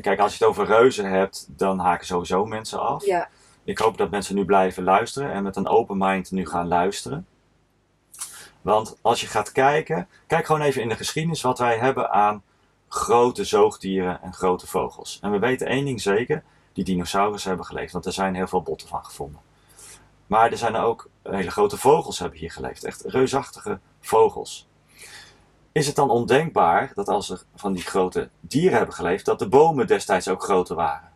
kijk, als je het over reuzen hebt, dan haken sowieso mensen af. Ja, Ik hoop dat mensen nu blijven luisteren en met een open mind nu gaan luisteren. Want als je gaat kijken, kijk gewoon even in de geschiedenis wat wij hebben aan grote zoogdieren en grote vogels. En we weten één ding zeker, die dinosaurussen hebben geleefd, want er zijn heel veel botten van gevonden. Maar er zijn ook hele grote vogels hebben hier geleefd, echt reusachtige vogels. Is het dan ondenkbaar dat als er van die grote dieren hebben geleefd, dat de bomen destijds ook groter waren?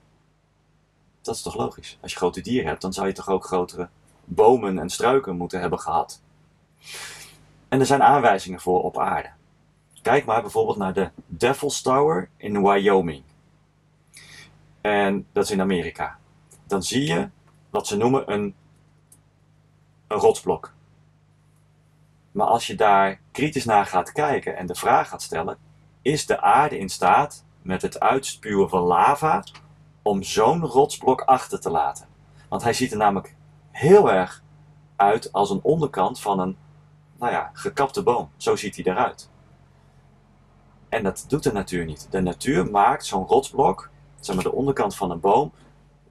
Dat is toch logisch? Als je grote dieren hebt, dan zou je toch ook grotere bomen en struiken moeten hebben gehad. En er zijn aanwijzingen voor op aarde. Kijk maar bijvoorbeeld naar de Devil's Tower in Wyoming. En dat is in Amerika. Dan zie je wat ze noemen een, een rotsblok. Maar als je daar kritisch naar gaat kijken en de vraag gaat stellen: is de aarde in staat met het uitspuwen van lava om zo'n rotsblok achter te laten? Want hij ziet er namelijk heel erg uit als een onderkant van een nou ja, gekapte boom. Zo ziet hij eruit. En dat doet de natuur niet. De natuur maakt zo'n rotsblok, zeg maar de onderkant van een boom,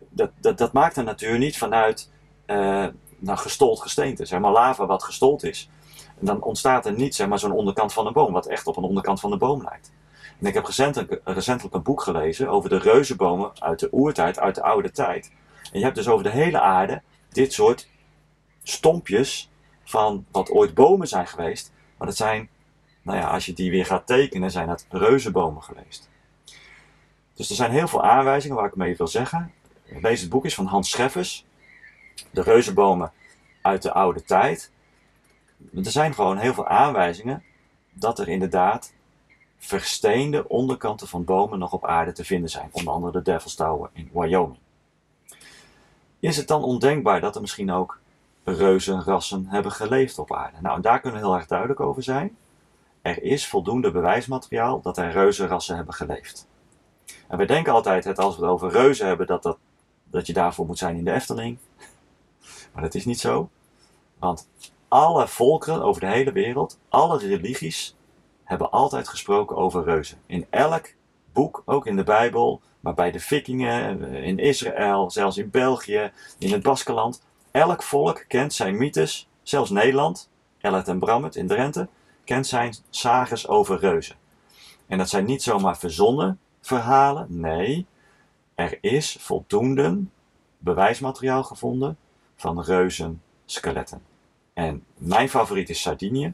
dat, dat, dat maakt de natuur niet vanuit eh nou, gestold gesteente, zeg maar lava wat gestold is. En dan ontstaat er niet zeg maar, zo'n onderkant van een boom, wat echt op een onderkant van de boom lijkt. En ik heb recentelijk, recentelijk een boek gelezen over de reuzenbomen uit de oertijd, uit de oude tijd. En je hebt dus over de hele aarde dit soort stompjes van wat ooit bomen zijn geweest. Maar dat zijn, nou ja, als je die weer gaat tekenen, zijn dat reuzenbomen geweest. Dus er zijn heel veel aanwijzingen waar ik mee wil zeggen. Lees het boek is van Hans Scheffers. De reuzenbomen uit de oude tijd. Er zijn gewoon heel veel aanwijzingen dat er inderdaad versteende onderkanten van bomen nog op aarde te vinden zijn. Onder andere de Devil's Tower in Wyoming. Is het dan ondenkbaar dat er misschien ook reuzenrassen hebben geleefd op aarde? Nou, daar kunnen we heel erg duidelijk over zijn. Er is voldoende bewijsmateriaal dat er reuzenrassen hebben geleefd. En we denken altijd, het, als we het over reuzen hebben, dat, dat, dat je daarvoor moet zijn in de Efteling. Maar dat is niet zo. Want alle volkeren over de hele wereld, alle religies, hebben altijd gesproken over reuzen. In elk boek, ook in de Bijbel, maar bij de Vikingen, in Israël, zelfs in België, in het Baskeland. Elk volk kent zijn mythes, zelfs Nederland, Ellet en Brammet in Drenthe, kent zijn sages over reuzen. En dat zijn niet zomaar verzonnen verhalen, nee, er is voldoende bewijsmateriaal gevonden van reuzenskeletten. En mijn favoriet is Sardinië.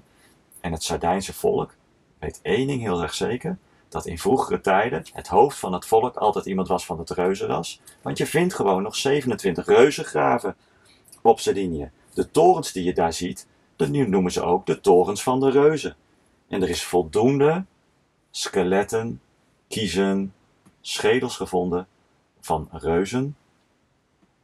En het Sardijnse volk weet één ding heel erg zeker: dat in vroegere tijden het hoofd van het volk altijd iemand was van het reuzenras. Want je vindt gewoon nog 27 reuzengraven op Sardinië. De torens die je daar ziet, dat nu noemen ze ook de torens van de reuzen. En er is voldoende skeletten, kiezen, schedels gevonden van reuzen.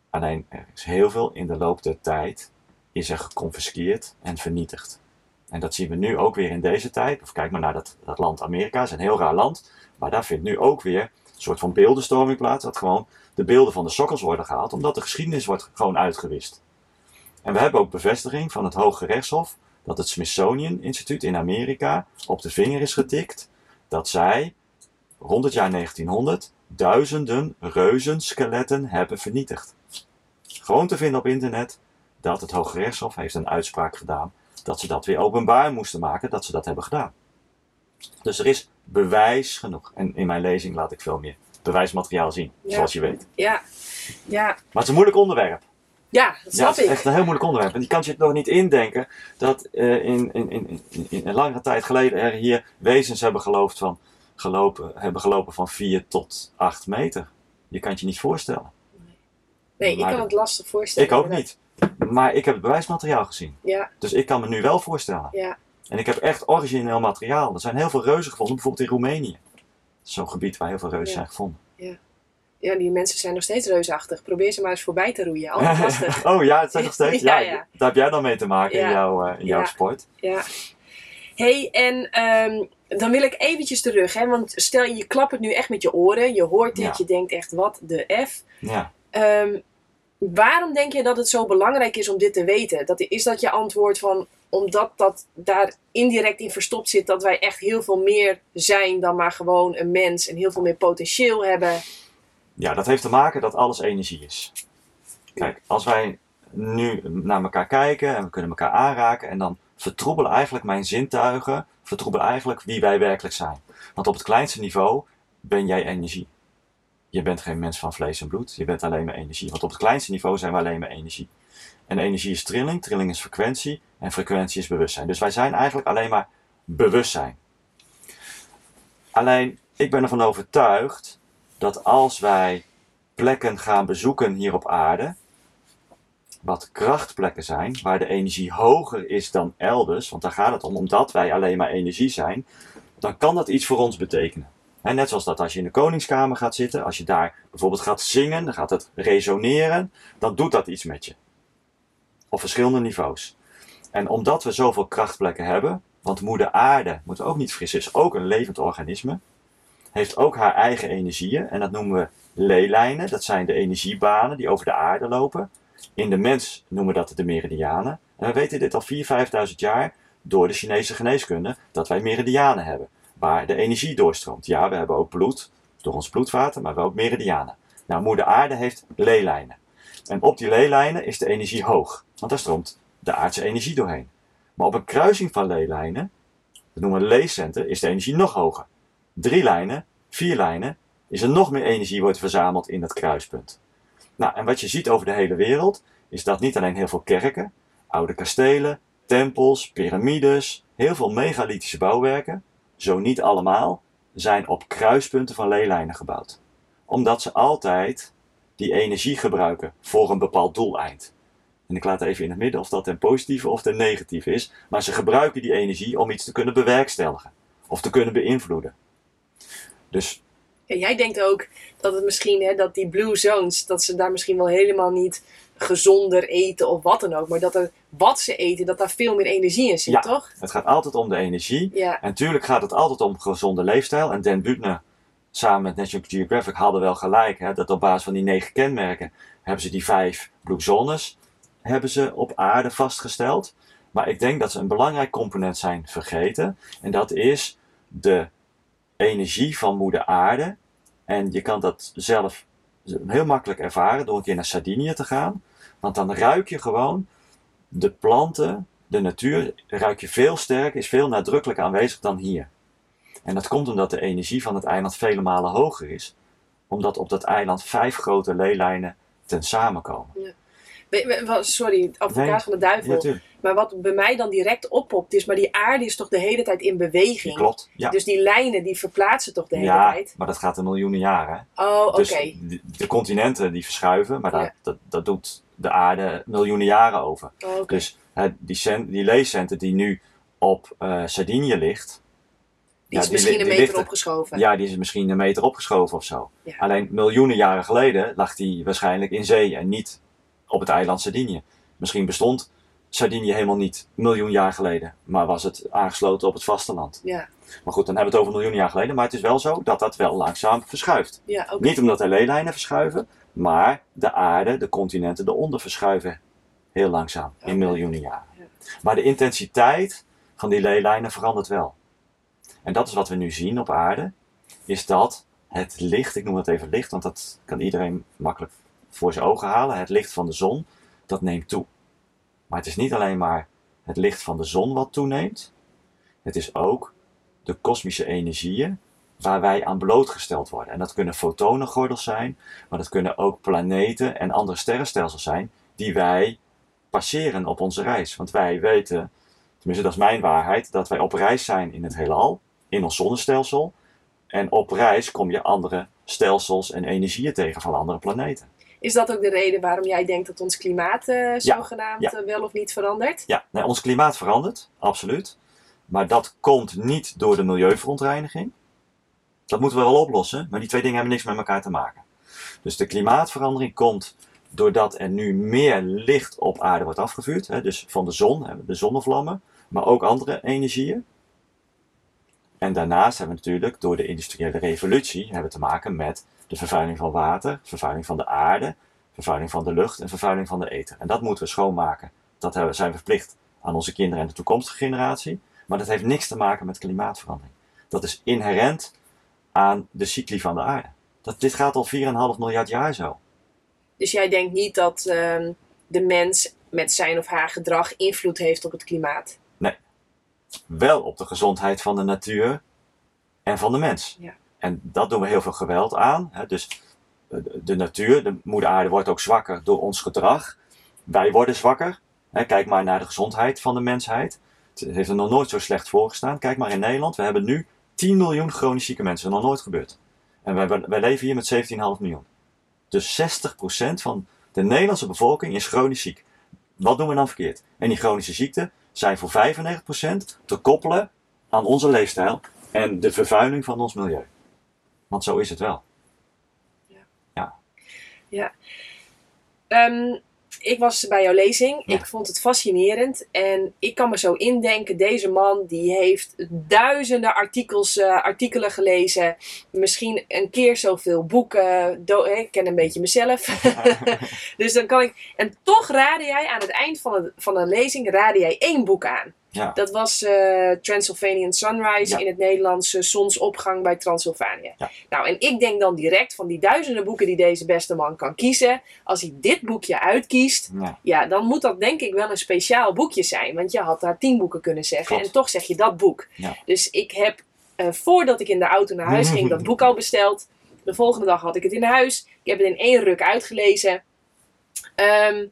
Alleen er is heel veel in de loop der tijd is er geconfiskeerd en vernietigd. En dat zien we nu ook weer in deze tijd. Of kijk maar naar dat, dat land Amerika, is een heel raar land. Maar daar vindt nu ook weer een soort van beeldenstorming plaats. Dat gewoon de beelden van de sokkels worden gehaald, omdat de geschiedenis wordt gewoon uitgewist. En we hebben ook bevestiging van het Hoge Rechtshof dat het Smithsonian Instituut in Amerika op de vinger is getikt dat zij rond het jaar 1900 duizenden reuzenskeletten hebben vernietigd. Gewoon te vinden op internet dat het Hoge Rechtshof heeft een uitspraak gedaan dat ze dat weer openbaar moesten maken dat ze dat hebben gedaan. Dus er is bewijs genoeg. En in mijn lezing laat ik veel meer bewijsmateriaal zien, Ja. zoals je weet. Ja, ja, Maar het is een moeilijk onderwerp. ja dat Ja, snap het is ik. echt een heel moeilijk onderwerp. En je kan je het nog niet indenken dat eh, in, in, in, in, een langere tijd geleden er hier wezens hebben, geloofd van, gelopen, hebben gelopen van 4 tot 8 meter. Je kan het je niet voorstellen. Nee, ik kan het lastig voorstellen. Ik ook niet. Maar ik heb het bewijsmateriaal gezien. Ja, Dus ik kan me nu wel voorstellen. ja, En ik heb echt origineel materiaal. Er zijn heel veel reuzen gevonden, bijvoorbeeld in Roemenië. Zo'n gebied waar heel veel reuzen Ja. zijn gevonden. Ja, die mensen zijn nog steeds reusachtig. Probeer ze maar eens voorbij te roeien. Altijd lastig. oh ja, het zijn nog steeds. Ja, Ja, ja. Daar heb jij dan mee te maken in Ja. jouw, eh, in jouw Ja. sport. Ja. hey, en ehm, dan wil ik eventjes terug, hè? Want stel je klapt het nu echt met je oren. Je hoort dit, Ja. je denkt echt, wat de F. Ja. Ehm, waarom denk je dat het zo belangrijk is om dit te weten? Dat, is dat je antwoord van omdat dat daar indirect in verstopt zit dat wij echt heel veel meer zijn dan maar gewoon een mens en heel veel meer potentieel hebben? ja, dat heeft te maken dat alles energie is. Kijk, als wij nu naar elkaar kijken en we kunnen elkaar aanraken en dan vertroebelen eigenlijk mijn zintuigen, vertroebelen eigenlijk wie wij werkelijk zijn. Want op het kleinste niveau ben jij energie. Je bent geen mens van vlees en bloed, je bent alleen maar energie. Want op het kleinste niveau zijn we alleen maar energie. En energie is trilling, trilling is frequentie en frequentie is bewustzijn. Dus wij zijn eigenlijk alleen maar bewustzijn. Alleen, ik ben ervan overtuigd dat als wij plekken gaan bezoeken hier op aarde, wat krachtplekken zijn, waar de energie hoger is dan elders, want daar gaat het om, omdat wij alleen maar energie zijn, dan kan dat iets voor ons betekenen. Hè, net zoals dat als je in de koningskamer gaat zitten, als je daar bijvoorbeeld gaat zingen, dan gaat het resoneren, dan doet dat iets met je. Op verschillende niveaus. En omdat we zoveel krachtplekken hebben, want moeder aarde, moeten we ook niet vergissen, is ook een levend organisme, heeft ook haar eigen energieën en dat noemen we leelijnen. Dat zijn de energiebanen die over de aarde lopen. In de mens noemen we dat de meridianen. En we weten dit al 4.000, 5.000 jaar door de Chinese geneeskunde dat wij meridianen hebben, waar de energie doorstroomt. Ja, we hebben ook bloed door ons bloedvaten, maar we hebben ook meridianen. Nou, moeder aarde heeft leelijnen. En op die leelijnen is de energie hoog, want daar stroomt de aardse energie doorheen. Maar op een kruising van leelijnen, dat noemen we leescenter, is de energie nog hoger. Drie lijnen, vier lijnen, is er nog meer energie wordt verzameld in dat kruispunt. Nou, en wat je ziet over de hele wereld, is dat niet alleen heel veel kerken, oude kastelen, tempels, piramides, heel veel megalithische bouwwerken, zo niet allemaal, zijn op kruispunten van leelijnen gebouwd. Omdat ze altijd die energie gebruiken voor een bepaald doeleind. En ik laat even in het midden of dat ten positieve of ten negatieve is, maar ze gebruiken die energie om iets te kunnen bewerkstelligen of te kunnen beïnvloeden. Dus jij denkt ook dat het misschien, hè, dat die blue zones, dat ze daar misschien wel helemaal niet gezonder eten of wat dan ook. Maar dat er wat ze eten, dat daar veel meer energie in zit, Ja. toch? het gaat altijd om de energie. Ja, En natuurlijk gaat het altijd om gezonde leefstijl. En Dan Buettner samen met National Geographic hadden wel gelijk. Hè, dat op basis van die negen kenmerken hebben ze die vijf blue zones hebben ze op aarde vastgesteld. Maar ik denk dat ze een belangrijk component zijn vergeten. En dat is de energie van moeder aarde. En je kan dat zelf heel makkelijk ervaren door een keer naar Sardinië te gaan. Want dan ruik je gewoon de planten, de natuur, ruik je veel sterker, is veel nadrukkelijker aanwezig dan hier. En dat komt omdat de energie van het eiland vele malen hoger is. Omdat op dat eiland vijf grote leelijnen ten samenkomen. Sorry, advocaat Nee, van de duivel. Ja, maar wat bij mij dan direct oppopt is, maar die aarde is toch de hele tijd in beweging? Klopt. Ja. Dus die lijnen die verplaatsen toch de hele ja, tijd? maar dat gaat een miljoenen jaren. Oh, oké. Dus de, de continenten die verschuiven, maar Ja. dat, dat, dat doet de aarde miljoenen jaren over. Oh. Dus hè, die, cent, die leescenter die nu op eh Sardinië ligt, die is misschien een meter ligt er- opgeschoven. ja, die is misschien een meter opgeschoven of zo. Ja. Alleen miljoenen jaren geleden lag die waarschijnlijk in zee en niet op het eiland Sardinië. Misschien bestond Sardinië helemaal niet miljoen jaar geleden, maar was het aangesloten op het vasteland. Ja, Maar goed, dan hebben we het over miljoenen jaar geleden, maar het is wel zo dat dat wel langzaam verschuift. ja. Niet omdat de leelijnen verschuiven, maar de aarde, de continenten eronder verschuiven heel langzaam in miljoenen jaren. Ja. Maar de intensiteit van die leelijnen verandert wel. En dat is wat we nu zien op aarde, is dat het licht, ik noem het even licht, want dat kan iedereen makkelijk voor zijn ogen halen, het licht van de zon, dat neemt toe. Maar het is niet alleen maar het licht van de zon wat toeneemt, het is ook de kosmische energieën waar wij aan blootgesteld worden. En dat kunnen fotonengordels zijn, maar dat kunnen ook planeten en andere sterrenstelsels zijn die wij passeren op onze reis. Want wij weten, tenminste dat is mijn waarheid, dat wij op reis zijn in het heelal, in ons zonnestelsel. En op reis kom je andere stelsels en energieën tegen van andere planeten. Is dat ook de reden waarom jij denkt dat ons klimaat eh, zogenaamd ja. eh, wel of niet verandert? Ja, nee, ons klimaat verandert, absoluut. Maar dat komt niet door de milieuverontreiniging. Dat moeten we wel oplossen, maar die twee dingen hebben niks met elkaar te maken. Dus de klimaatverandering komt doordat er nu meer licht op aarde wordt afgevuurd. Hè, dus van de zon, de zonnevlammen, maar ook andere energieën. En daarnaast hebben we natuurlijk door de industriële revolutie hebben we te maken met de vervuiling van water, vervuiling van de aarde, vervuiling van de lucht en vervuiling van de ether. En dat moeten we schoonmaken. Dat zijn we verplicht aan onze kinderen en de toekomstige generatie. Maar dat heeft niks te maken met klimaatverandering. Dat is inherent aan de cycli van de aarde. Dat, dit gaat al 4,5 miljard jaar zo. Dus jij denkt niet dat uh, de mens met zijn of haar gedrag invloed heeft op het klimaat? Nee. Wel op de gezondheid van de natuur en van de mens. Ja. En dat doen we heel veel geweld aan. Hè. Dus de natuur, de moeder aarde, wordt ook zwakker door ons gedrag. Wij worden zwakker. Hè. Kijk maar naar de gezondheid van de mensheid. Het heeft er nog nooit zo slecht voorgestaan. Kijk maar in Nederland. We hebben nu 10 miljoen chronisch zieke mensen. Nog nooit gebeurd. En wij, wij leven hier met 17,5 miljoen. Dus 60% van de Nederlandse bevolking is chronisch ziek. Wat doen we dan verkeerd? En die chronische ziekten zijn voor 95% te koppelen aan onze leefstijl en de vervuiling van ons milieu. Want zo is het wel. Ja. Ja. ja. Um, ik was bij jouw lezing. Ik vond het fascinerend. En ik kan me zo indenken, deze man die heeft duizenden artikels, uh, artikelen gelezen. Misschien een keer zoveel boeken. Do ik ken een beetje mezelf. dus dan kan ik... En toch raadde jij aan het eind van, het, van een lezing raadde jij één boek aan. Ja. Dat was uh, Transylvanian Sunrise in het Nederlands Zonsopgang bij Transylvanië. Ja. Nou, en ik denk dan direct van die duizenden boeken die deze beste man kan kiezen. Als hij dit boekje uitkiest, ja. dan moet dat denk ik wel een speciaal boekje zijn. Want je had daar tien boeken kunnen zeggen Klopt. en toch zeg je dat boek. Dus ik heb, uh, voordat ik in de auto naar huis ging, dat boek al besteld. De volgende dag had ik het in huis. Ik heb het in één ruk uitgelezen. Um,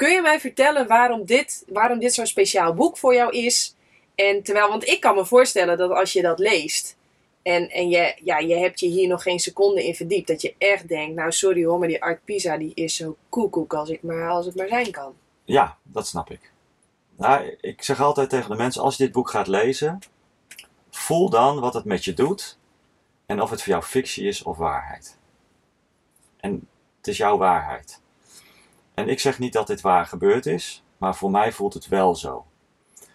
Kun je mij vertellen waarom dit, waarom dit zo'n speciaal boek voor jou is? En terwijl, want ik kan me voorstellen dat als je dat leest en, en je, ja, je hebt je hier nog geen seconde in verdiept, dat je echt denkt, nou sorry hoor, maar die Art Pisa die is zo koekoek als, ik maar, als het maar zijn kan. Ja, dat snap ik. Nou, ik zeg altijd tegen de mensen, als je dit boek gaat lezen, voel dan wat het met je doet en of het voor jou fictie is of waarheid. En het is jouw waarheid. En ik zeg niet dat dit waar gebeurd is, maar voor mij voelt het wel zo.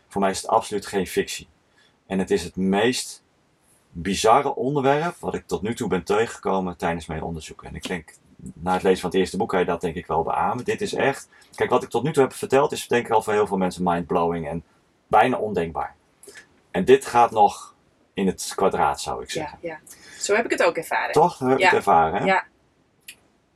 Voor mij is het absoluut geen fictie. En het is het meest bizarre onderwerp wat ik tot nu toe ben tegengekomen tijdens mijn onderzoek. En ik denk, na het lezen van het eerste boek kan je dat denk ik wel beamen. Dit is echt, kijk wat ik tot nu toe heb verteld is denk ik al voor heel veel mensen mindblowing en bijna ondenkbaar. En dit gaat nog in het kwadraat zou ik zeggen. Ja, ja. Zo heb ik het ook ervaren. Toch? Heb ik ja. het ervaren. Hè? Ja.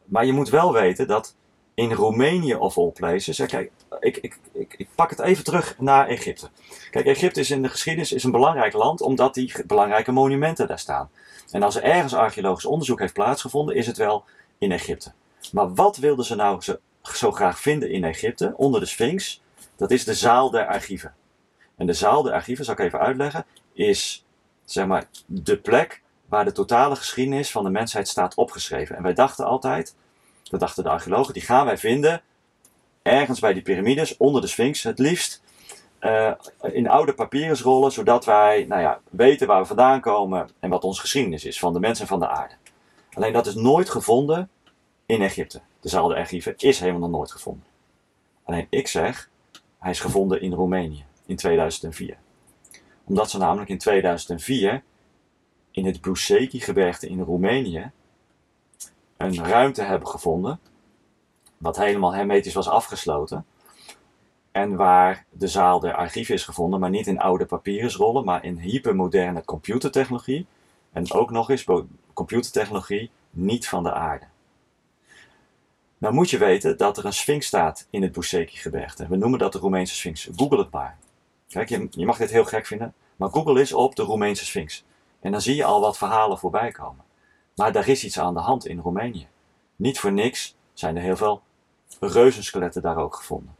Maar je moet wel weten dat in Roemenië of all places. Kijk, ik, ik, ik, ik, pak het even terug naar Egypte. Kijk, Egypte is in de geschiedenis is een belangrijk land omdat die belangrijke monumenten daar staan. En als er ergens archeologisch onderzoek heeft plaatsgevonden, is het wel in Egypte. Maar wat wilden ze nou zo, zo graag vinden in Egypte, onder de Sphinx? Dat is de zaal der archieven. En de zaal der archieven, zal ik even uitleggen, is zeg maar de plek waar de totale geschiedenis van de mensheid staat opgeschreven. En wij dachten altijd, dat dachten de archeologen, die gaan wij vinden ergens bij die piramides, onder de Sphinx het liefst, uh, in oude papierensrollen, zodat wij nou ja, weten waar we vandaan komen en wat onze geschiedenis is van de mensen en van de aarde. Alleen dat is nooit gevonden in Egypte. De zaal archieven is helemaal nog nooit gevonden. Alleen ik zeg, hij is gevonden in Roemenië in 2004. Omdat ze namelijk in 2004 in het Buseki-gebergte in Roemenië een ruimte hebben gevonden, wat helemaal hermetisch was afgesloten. En waar de zaal der archieven is gevonden, maar niet in oude papierensrollen, maar in hypermoderne computertechnologie. En ook nog eens computertechnologie niet van de aarde. Nou moet je weten dat er een sphinx staat in het Buseki-gebergte. We noemen dat de Roemeense sphinx. Google het maar. Kijk, je, je mag dit heel gek vinden, maar Google is op de Roemeense sphinx. En dan zie je al wat verhalen voorbij komen. Maar daar is iets aan de hand in Roemenië. Niet voor niks zijn er heel veel reuzenskeletten daar ook gevonden.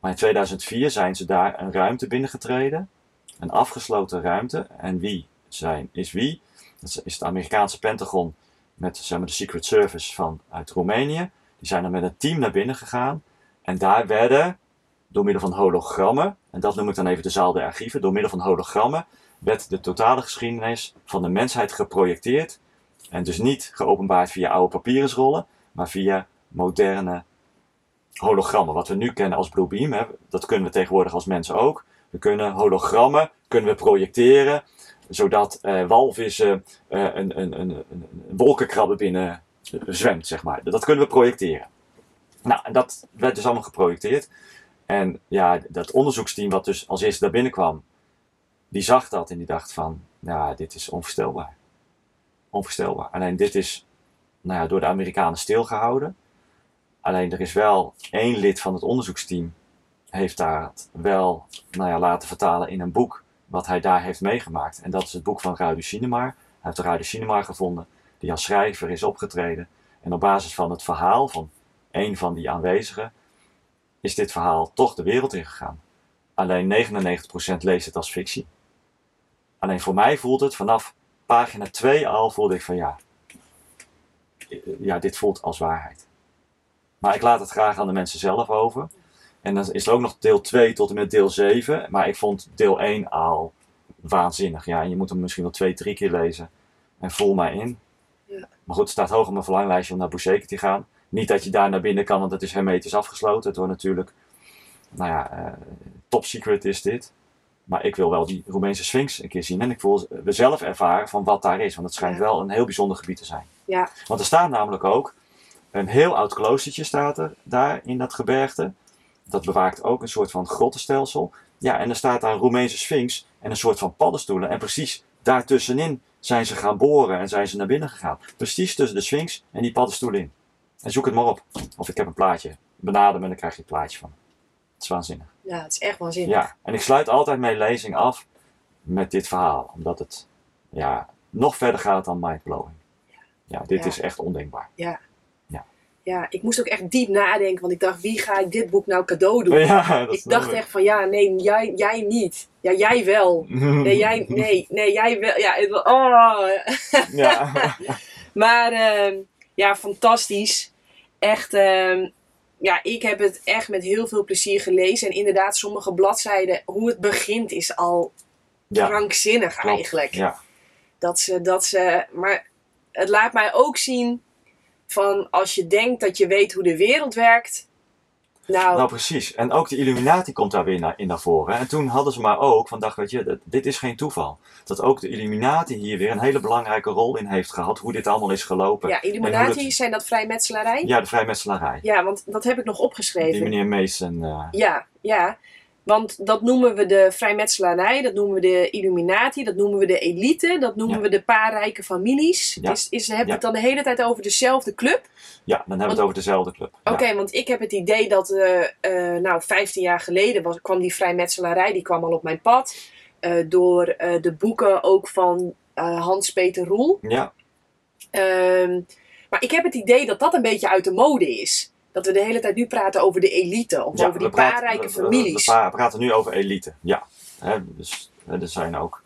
Maar in 2004 zijn ze daar een ruimte binnengetreden, een afgesloten ruimte. En wie zijn, is wie? Dat is het Amerikaanse Pentagon met zeg de Secret Service van, uit Roemenië. Die zijn er met een team naar binnen gegaan. En daar werden, door middel van hologrammen, en dat noem ik dan even de zaal der archieven, door middel van hologrammen, werd de totale geschiedenis van de mensheid geprojecteerd En dus niet geopenbaard via oude papierensrollen, maar via moderne hologrammen. Wat we nu kennen als Bluebeam, hè, dat kunnen we tegenwoordig als mensen ook. We kunnen hologrammen kunnen we projecteren, zodat eh, walvissen eh, een, een, een, een, een wolkenkrabbe binnen eh, zwemt, zeg maar. Dat kunnen we projecteren. Nou, en dat werd dus allemaal geprojecteerd. En ja, dat onderzoeksteam wat dus als eerste daar binnenkwam, die zag dat en die dacht van, ja, dit is onvoorstelbaar. Onvoorstelbaar. Alleen dit is nou ja, door de Amerikanen stilgehouden. Alleen er is wel één lid van het onderzoeksteam heeft daar wel nou ja, laten vertalen in een boek wat hij daar heeft meegemaakt. En dat is het boek van Rudy Sinemar. Hij heeft de Rudy Sinemar gevonden, die als schrijver is opgetreden. En op basis van het verhaal van een van die aanwezigen is dit verhaal toch de wereld ingegaan. Alleen 99% leest het als fictie. Alleen voor mij voelt het vanaf pagina 2 al voelde ik van ja, ja, dit voelt als waarheid. Maar ik laat het graag aan de mensen zelf over. En dan is er ook nog deel 2 tot en met deel 7. Maar ik vond deel 1 al waanzinnig. Ja, en je moet hem misschien wel twee, drie keer lezen. En voel mij in. Ja. Maar goed, het staat hoog op mijn verlanglijstje om naar Boucheke te gaan. Niet dat je daar naar binnen kan, want het is hermetisch afgesloten. Het wordt natuurlijk, nou ja, eh, top secret is dit. Maar ik wil wel die Roemeense Sphinx een keer zien. En ik wil zelf ervaren van wat daar is. Want het schijnt Ja. wel een heel bijzonder gebied te zijn. Ja, Want er staat namelijk ook een heel oud kloostertje staat er daar in dat gebergte. Dat bewaakt ook een soort van grottenstelsel. Ja, en er staat daar een Roemeense Sphinx en een soort van paddenstoelen. En precies daartussenin zijn ze gaan boren en zijn ze naar binnen gegaan. Precies tussen de Sphinx en die paddenstoelen in. En zoek het maar op. Of ik heb een plaatje. Benader me en dan krijg je een plaatje van. Het is waanzinnig. ja, het is echt waanzinnig. Ja, en ik sluit altijd mijn lezing af met dit verhaal. Omdat het ja, nog verder gaat dan mindblowing. Ja, dit Ja. is echt ondenkbaar. Ja, ik moest ook echt diep nadenken, want ik dacht, wie ga ik dit boek nou cadeau doen? Ja, ik dacht echt van, ja, nee, jij, jij niet. Ja, jij wel. Nee, jij, nee, nee, jij wel. Ja, het, oh. Ja. Maar ehm, ja, fantastisch. Echt, ehm, ja, ik heb het echt met heel veel plezier gelezen. En inderdaad, sommige bladzijden, hoe het begint, is al ja. krankzinnig klopt. eigenlijk. Ja. Dat ze, dat ze, maar het laat mij ook zien van als je denkt dat je weet hoe de wereld werkt. Nou, Nou, precies. En ook de Illuminati komt daar weer naar, in naar voren. En toen hadden ze maar ook van, dacht, weet je, dat- dit is geen toeval. Dat ook de Illuminati hier weer een hele belangrijke rol in heeft gehad. Hoe dit allemaal is gelopen. ja, Illuminati, dat- zijn dat vrijmetselarij? Ja, de vrijmetselarij. Ja, want dat heb ik nog Die opgeschreven. meneer Mason. eh, Ja, ja. Want dat noemen we de vrijmetselarij, dat noemen we de Illuminati, dat noemen we de elite, dat noemen Ja. we de paar rijke families. Ja. Is, is, heb je Ja. het dan de hele tijd over dezelfde club? ja, dan hebben we het over dezelfde club. Oké, want ik heb het idee dat, eh, nou, 15 jaar geleden was, kwam die vrijmetselarij, die kwam al op mijn pad. eh, door de boeken ook van Hans-Peter Roel. Ja, Ehm, maar ik heb het idee dat dat een beetje uit de mode is. Dat we de hele tijd nu praten over de elite of ja, over die we we- we- families. We, pra- praten nu over elite. Ja. Hè, dus er zijn ook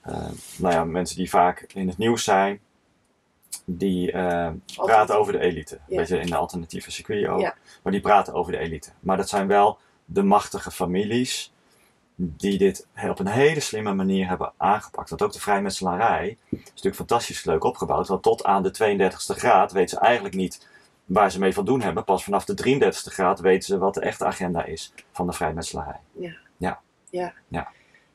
eh, nou ja, mensen die vaak in het nieuws zijn. Die eh, praten over de elite. Een beetje in de alternatieve circuit ook. Ja. Maar die praten over de elite. Maar dat zijn wel de machtige families die dit op een hele slimme manier hebben aangepakt. Want ook de vrijmetselarij is natuurlijk fantastisch leuk opgebouwd. Want tot aan de 32e graad weten ze eigenlijk niet waar ze mee van doen hebben. Pas vanaf de 33e graad weten ze wat de echte agenda is van de vrijmetselarij.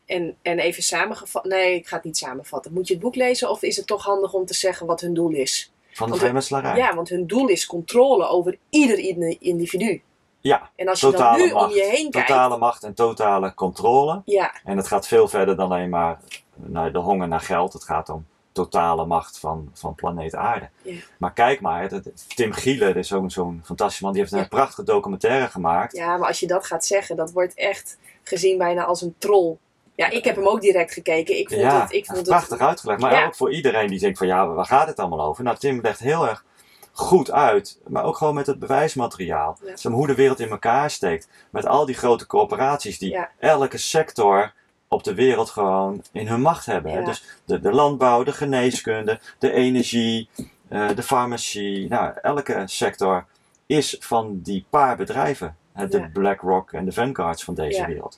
En, en even samengevat. Nee, ik ga het niet samenvatten. Moet je het boek lezen of is het toch handig om te zeggen wat hun doel is? Van de vrijmetselarij. Ja, want hun doel is controle over ieder indi- individu. Ja, En als je dan nu macht. om je heen kijkt. Totale macht en totale controle. Ja, En het gaat veel verder dan alleen maar naar de honger naar geld. Het gaat om totale macht van, van planeet aarde. Ja. Maar kijk maar, dat- Tim Gielen, is zo'n zo'n fantastische man, die heeft een prachtige documentaire gemaakt. ja, maar als je dat gaat zeggen, dat wordt echt gezien bijna als een troll. Ja, ik heb hem ook direct gekeken. Ik vond Ja, het. Ik vond het prachtig uitgelegd. Maar Ja. ook voor iedereen die denkt van ja, waar gaat het allemaal over? Nou, Tim legt heel erg goed uit, maar ook gewoon met het bewijsmateriaal. Ja. Hoe de wereld in elkaar steekt. Met al die grote corporaties die elke sector op de wereld gewoon in hun macht hebben. Ja. Dus de, de landbouw, de geneeskunde, de energie, eh, de farmacie. Nou, elke sector is van die paar bedrijven. hè, De Ja. BlackRock en de Vanguards van deze Ja, wereld.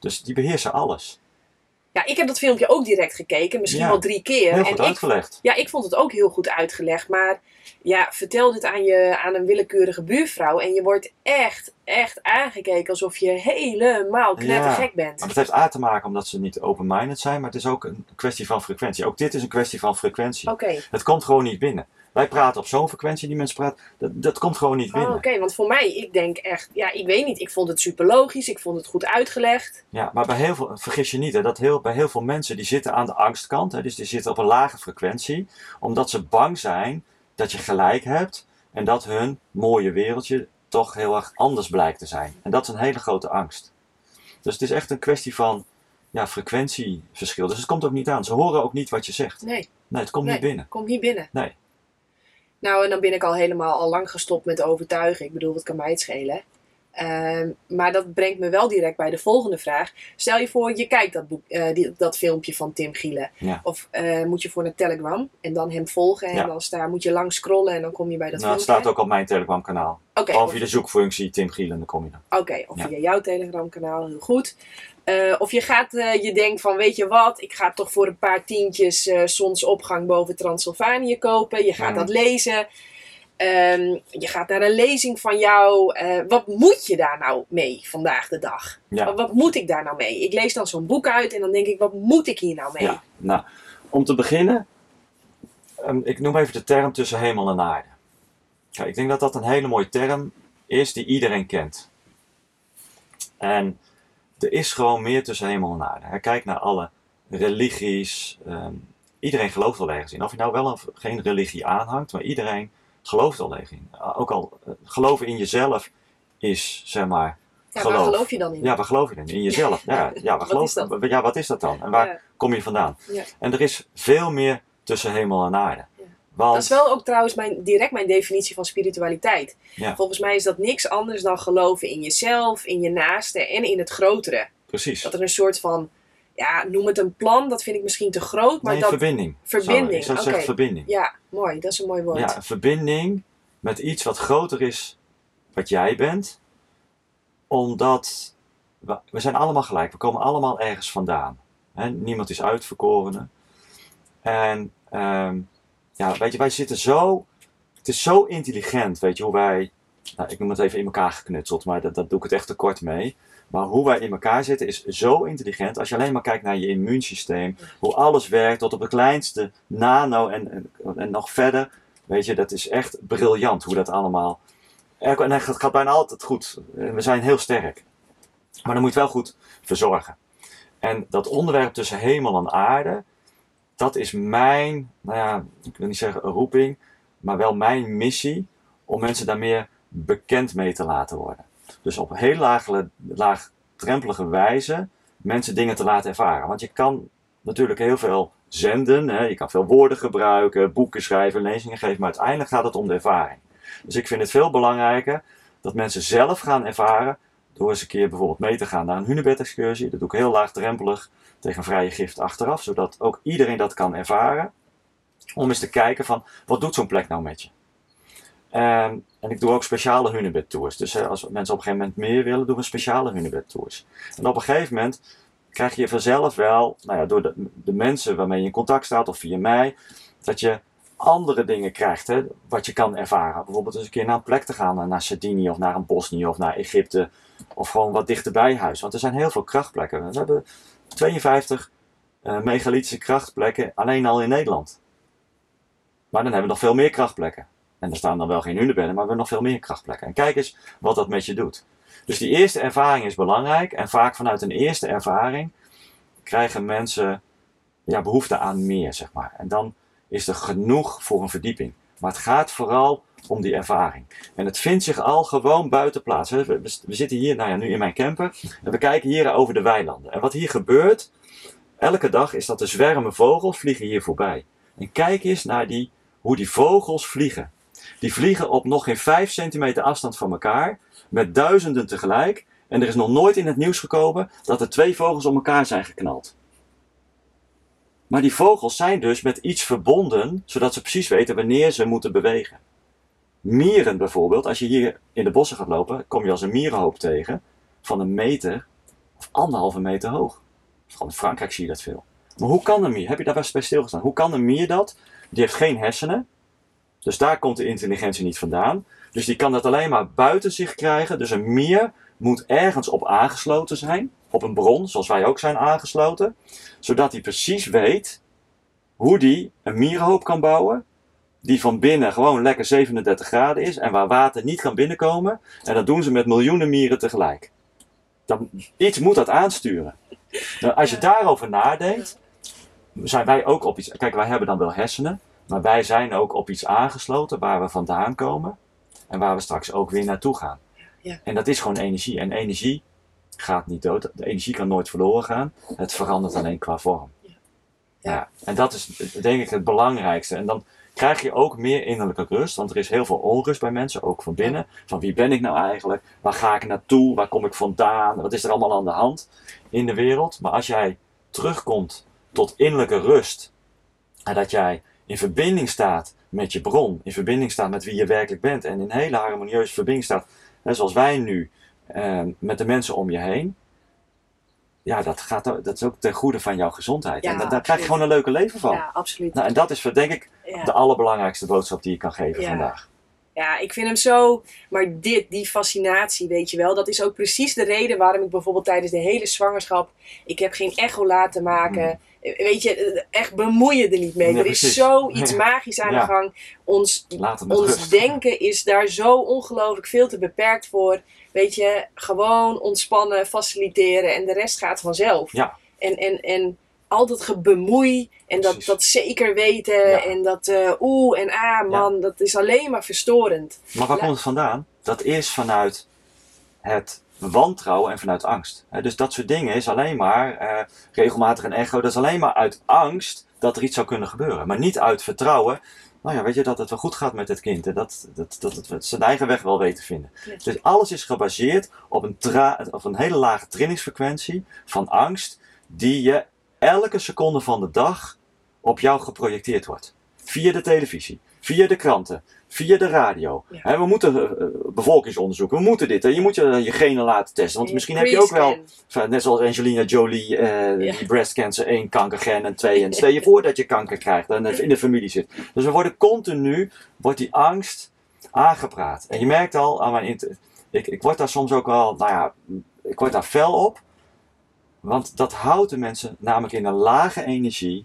Dus die beheersen alles. Ja, ik heb dat filmpje ook direct gekeken, misschien wel drie keer. Heel en goed ik, uitgelegd. ja, ik vond het ook heel goed uitgelegd. Maar ja, vertel dit aan, je, aan een willekeurige buurvrouw en je wordt echt, echt aangekeken alsof je helemaal knettergek bent. Maar dat heeft A te maken omdat ze niet open-minded zijn, maar het is ook een kwestie van frequentie. Ook dit is een kwestie van frequentie. Oké, Het komt gewoon niet binnen. Wij praten op zo'n frequentie, die mensen praten, dat, dat komt gewoon niet Oh, binnen. oké, want voor mij, ik denk echt, ja, ik weet niet, ik vond het super logisch, ik vond het goed uitgelegd. Ja, maar bij heel veel, vergis je niet, hè, dat heel, bij heel veel mensen die zitten aan de angstkant, hè, dus die zitten op een lage frequentie, omdat ze bang zijn dat je gelijk hebt en dat hun mooie wereldje toch heel erg anders blijkt te zijn. En dat is een hele grote angst. Dus het is echt een kwestie van ja, frequentieverschil. Dus het komt ook niet aan. Ze horen ook niet wat je zegt. Nee, Nee, het komt Nee. niet binnen. komt niet binnen. Nee. Nou, en dan ben ik al helemaal al lang gestopt met overtuigen. Ik bedoel, wat kan mij het schelen? Ehm, maar dat brengt me wel direct bij de volgende vraag. Stel je voor, je kijkt dat, boek, eh, die, dat filmpje van Tim Gielen. Ja. Of eh, moet je voor naar Telegram en dan hem volgen. En Ja. dan daar moet je lang scrollen en dan kom je bij dat Nou, het filmpje. staat ook op mijn Telegram kanaal. Oké, Gewoon of- via de zoekfunctie Tim Gielen, dan kom je dan. Oké, of Ja. via jouw Telegram kanaal, heel goed. Eh, of je gaat, je denkt van, weet je wat, ik ga toch voor een paar tientjes zonsopgang boven Transylvanië kopen. Je gaat Mhm. dat lezen. Ehm, je gaat naar een lezing van jou. Eh, wat moet je daar nou mee vandaag de dag? Ja. Wat, wat moet ik daar nou mee? Ik lees dan zo'n boek uit en dan denk ik, wat moet ik hier nou mee? Ja, nou, om te beginnen, ehm, ik noem even de term tussen hemel en aarde. Kijk, ik denk dat dat een hele mooie term is die iedereen kent. En er is gewoon meer tussen hemel en aarde. Kijk naar alle religies. ehm, iedereen gelooft wel ergens in. Of je nou wel of geen religie aanhangt, maar iedereen gelooft al ergens in. Ook al eh, geloven in jezelf is, zeg maar, Ja, geloof. waar geloof je dan in? ja, waar geloof je in? In jezelf. Ja, ja, waar Wat geloof, is dat? ja wat is dat dan? En waar Ja. kom je vandaan? Ja. En er is veel meer tussen hemel en aarde. Want, Dat is wel ook trouwens mijn, direct mijn definitie van spiritualiteit. Volgens mij is dat niks anders dan geloven in jezelf, in je naaste en in het grotere. precies. Dat er een soort van, ja, noem het een plan, dat vind ik misschien te groot, maar nee, dat... verbinding. verbinding, Zo, ik zou zeggen verbinding. Ja, mooi, dat is een mooi woord. Ja, verbinding met iets wat groter is wat jij bent. Omdat we, we zijn allemaal gelijk. We komen allemaal ergens vandaan. Niemand is uitverkorene. En ehm, ja, weet je, wij zitten zo... Het is zo intelligent, weet je, hoe wij... Nou, ik noem het even in elkaar geknutseld, maar dat, dat doe ik het echt te kort mee. Maar hoe wij in elkaar zitten is zo intelligent. Als je alleen maar kijkt naar je immuunsysteem, hoe alles werkt tot op het kleinste nano en, en, en nog verder. Weet je, dat is echt briljant hoe dat allemaal. En het gaat bijna altijd goed. We zijn heel sterk. Maar dan moet je wel goed verzorgen. En dat onderwerp tussen hemel en aarde, dat is mijn, nou ja, ik wil niet zeggen roeping, maar wel mijn missie om mensen daar meer bekend mee te laten worden. Dus op heel laagdrempelige wijze mensen dingen te laten ervaren. Want je kan natuurlijk heel veel zenden, hè? je kan veel woorden gebruiken, boeken schrijven, lezingen geven, maar uiteindelijk gaat het om de ervaring. Dus ik vind het veel belangrijker dat mensen zelf gaan ervaren door eens een keer bijvoorbeeld mee te gaan naar een hunebed-excursie. Dat doe ik heel laagdrempelig tegen vrije gift achteraf, zodat ook iedereen dat kan ervaren. Om eens te kijken van, wat doet zo'n plek nou met je? En, en ik doe ook speciale hunebed-tours. Dus hè, als mensen op een gegeven moment meer willen, doen we speciale hunebed-tours. En op een gegeven moment krijg je vanzelf wel, nou ja, door de, mensen waarmee je in contact staat of via mij, dat je andere dingen krijgt, hè, wat je kan ervaren. Bijvoorbeeld eens een keer naar een plek te gaan, naar Sardinië of naar een Bosnië of naar Egypte. Of gewoon wat dichterbij huis. Want er zijn heel veel krachtplekken. We hebben 52 uh, megalithische krachtplekken alleen al in Nederland. Maar dan hebben we nog veel meer krachtplekken. En er staan dan wel geen hunebedden, maar we hebben nog veel meer krachtplekken. En kijk eens wat dat met je doet. Dus die eerste ervaring is belangrijk. En vaak vanuit een eerste ervaring krijgen mensen ja, behoefte aan meer, zeg maar. En dan is er genoeg voor een verdieping. Maar het gaat vooral om die ervaring. En het vindt zich al gewoon buiten plaats. We, zitten hier nou ja, nu in mijn camper en we kijken hier over de weilanden. En wat hier gebeurt, elke dag is dat de zwermen vogels vliegen hier voorbij. En kijk eens naar die, hoe die vogels vliegen. Die vliegen op nog geen 5 centimeter afstand van elkaar, met duizenden tegelijk. En er is nog nooit in het nieuws gekomen dat er twee vogels op elkaar zijn geknald. Maar die vogels zijn dus met iets verbonden, zodat ze precies weten wanneer ze moeten bewegen. Mieren bijvoorbeeld, als je hier in de bossen gaat lopen, kom je als een mierenhoop tegen van een meter of anderhalve meter hoog. Vooral in Frankrijk zie je dat veel. Maar hoe kan een mier, heb je daar best bij stilgestaan, hoe kan een mier dat? Die heeft geen hersenen, dus daar komt de intelligentie niet vandaan. Dus die kan dat alleen maar buiten zich krijgen. Dus een mier moet ergens op aangesloten zijn, op een bron, zoals wij ook zijn aangesloten, zodat hij precies weet hoe die een mierenhoop kan bouwen, die van binnen gewoon lekker 37 graden is en waar water niet kan binnenkomen. En dat doen ze met miljoenen mieren tegelijk. Dan, iets moet dat aansturen. Nou, als je daarover nadenkt, zijn wij ook op iets. Kijk, wij hebben dan wel hersenen, maar wij zijn ook op iets aangesloten waar we vandaan komen en waar we straks ook weer naartoe gaan. Ja. En dat is gewoon energie. En energie gaat niet dood. De energie kan nooit verloren gaan. Het verandert alleen qua vorm. Ja. Ja. en dat is denk ik het belangrijkste. En dan krijg je ook meer innerlijke rust. Want er is heel veel onrust bij mensen, ook van binnen. Van wie ben ik nou eigenlijk? Waar ga ik naartoe? Waar kom ik vandaan? Wat is er allemaal aan de hand in de wereld? Maar als jij terugkomt tot innerlijke rust. En dat jij in verbinding staat met je bron. In verbinding staat met wie je werkelijk bent. En in hele harmonieuze verbinding staat. Zoals wij nu. eh, met de mensen om je heen. Ja, dat, gaat, dat is ook ten goede van jouw gezondheid. Ja, en da- daar krijg je gewoon een leuke leven van. Ja, absoluut. Nou, en dat is denk ik Ja. de allerbelangrijkste boodschap die je kan geven Ja. vandaag. Ja, ik vind hem zo. Maar dit, die fascinatie, weet je wel. Dat is ook precies de reden waarom ik bijvoorbeeld tijdens de hele zwangerschap. Ik heb geen echo laten maken. Weet je, echt bemoeien er niet mee. Ja, er is zoiets magisch aan de gang. Ons, ons rust. denken is daar zo ongelooflijk veel te beperkt voor. Weet je, gewoon ontspannen, faciliteren en de rest gaat vanzelf. Ja. En, en, en al dat gebemoei en dat, Precies. dat zeker weten Ja. en dat eh, oeh en ah man, dat is alleen maar verstorend. Maar waar La- komt het vandaan? Dat is vanuit het wantrouwen en vanuit angst. Dus dat soort dingen is alleen maar eh, regelmatig een echo. Dat is alleen maar uit angst dat er iets zou kunnen gebeuren. Maar niet uit vertrouwen. Nou ja, weet je dat het wel goed gaat met het kind. En dat, dat, dat het zijn eigen weg wel weet te vinden. Dus alles is gebaseerd op een, tra- op een hele lage trillingsfrequentie van angst. Die je elke seconde van de dag op jou geprojecteerd wordt. Via de televisie, via de kranten, via de radio. Ja. We moeten eh, eh, bevolkingsonderzoek, we moeten dit. Hè. Je moet je, je genen laten testen. Want misschien heb je ook wel, net zoals Angelina Jolie, Ja. die breast cancer 1, kankergen en 2. En stel je voor dat je kanker krijgt en in de familie zit. Dus we worden continu, wordt die angst aangepraat. En je merkt al aan mijn, inter- ik, ik word daar soms ook wel, nou ja, ik word daar fel op. Want dat houdt de mensen namelijk in een lage energie.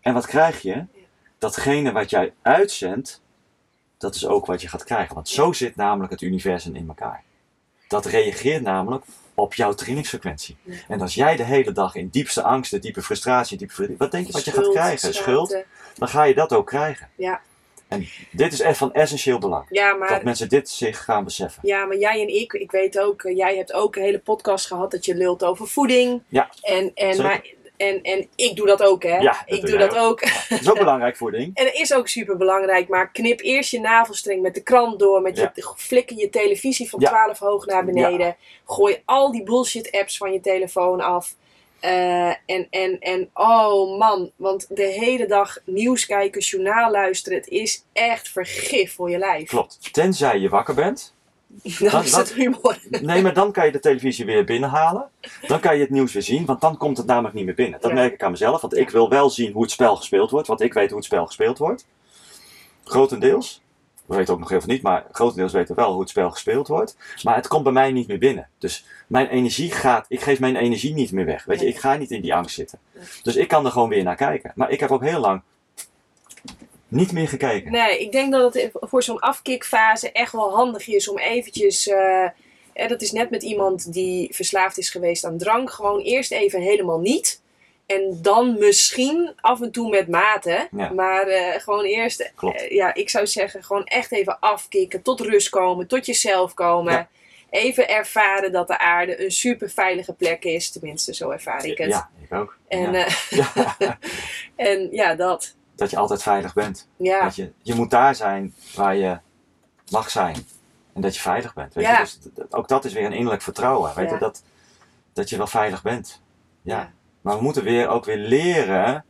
En wat krijg je? Datgene wat jij uitzendt, dat is ook wat je gaat krijgen. Want zo zit namelijk het universum in elkaar. Dat reageert namelijk op jouw trillingsfrequentie. Ja. En als jij de hele dag in diepste angsten, diepe frustratie, diepe verdriet, wat denk je wat je gaat krijgen? Schuld, dan ga je dat ook krijgen. Ja. En dit is echt van essentieel belang. Ja, Dat mensen dit zich gaan beseffen. ja, maar jij en ik, ik weet ook, eh, jij hebt ook een hele podcast gehad dat je lult over voeding. Ja, En, en, zeker. maar, en, en ik doe dat ook, hè? Ja, dat ik doe dat ook. Dat is ook belangrijk voeding. En dat is ook super belangrijk, maar knip eerst je navelstreng met de krant door, met Ja. je, flikker je televisie van Ja. 12 hoog naar beneden, gooi al die bullshit apps van je telefoon af. Eh, en, en, en oh man, want de hele dag nieuws kijken, journaal luisteren, het is echt vergif voor je lijf. Klopt. Tenzij je wakker bent. Dat Dat- is het humor. Nee, maar dan kan je de televisie weer binnenhalen. Dan kan je het nieuws weer zien, want dan komt het namelijk niet meer binnen. Dat Ja. merk ik aan mezelf, want ik wil wel zien hoe het spel gespeeld wordt. Want ik weet hoe het spel gespeeld wordt. Grotendeels. We weten ook nog heel veel niet, maar grotendeels weten we wel hoe het spel gespeeld wordt. Maar het komt bij mij niet meer binnen. Dus mijn energie gaat, ik geef mijn energie niet meer weg. Weet je, ik ga niet in die angst zitten. Dus ik kan er gewoon weer naar kijken. Maar ik heb ook heel lang niet meer gekeken. Nee, ik denk dat het voor zo'n afkikfase echt wel handig is om eventjes. eh, dat is net met iemand die verslaafd is geweest aan drank. Gewoon eerst even helemaal niet. En dan misschien af en toe met mate. Ja. Maar eh, gewoon eerst, ja, ik zou zeggen, gewoon echt even afkicken. Tot rust komen, tot jezelf komen. Ja. Even ervaren dat de aarde een super veilige plek is. Tenminste, zo ervaar ik het. Ja, ik ook. En, ja. en ja, dat. Dat je altijd veilig bent. Ja, Dat je, je moet daar zijn waar je mag zijn. En dat je veilig bent. Weet Ja. je? Dus ook dat is weer een innerlijk vertrouwen. Weet Ja. je? Dat, dat je wel veilig bent. Ja. Maar we moeten weer, ook weer leren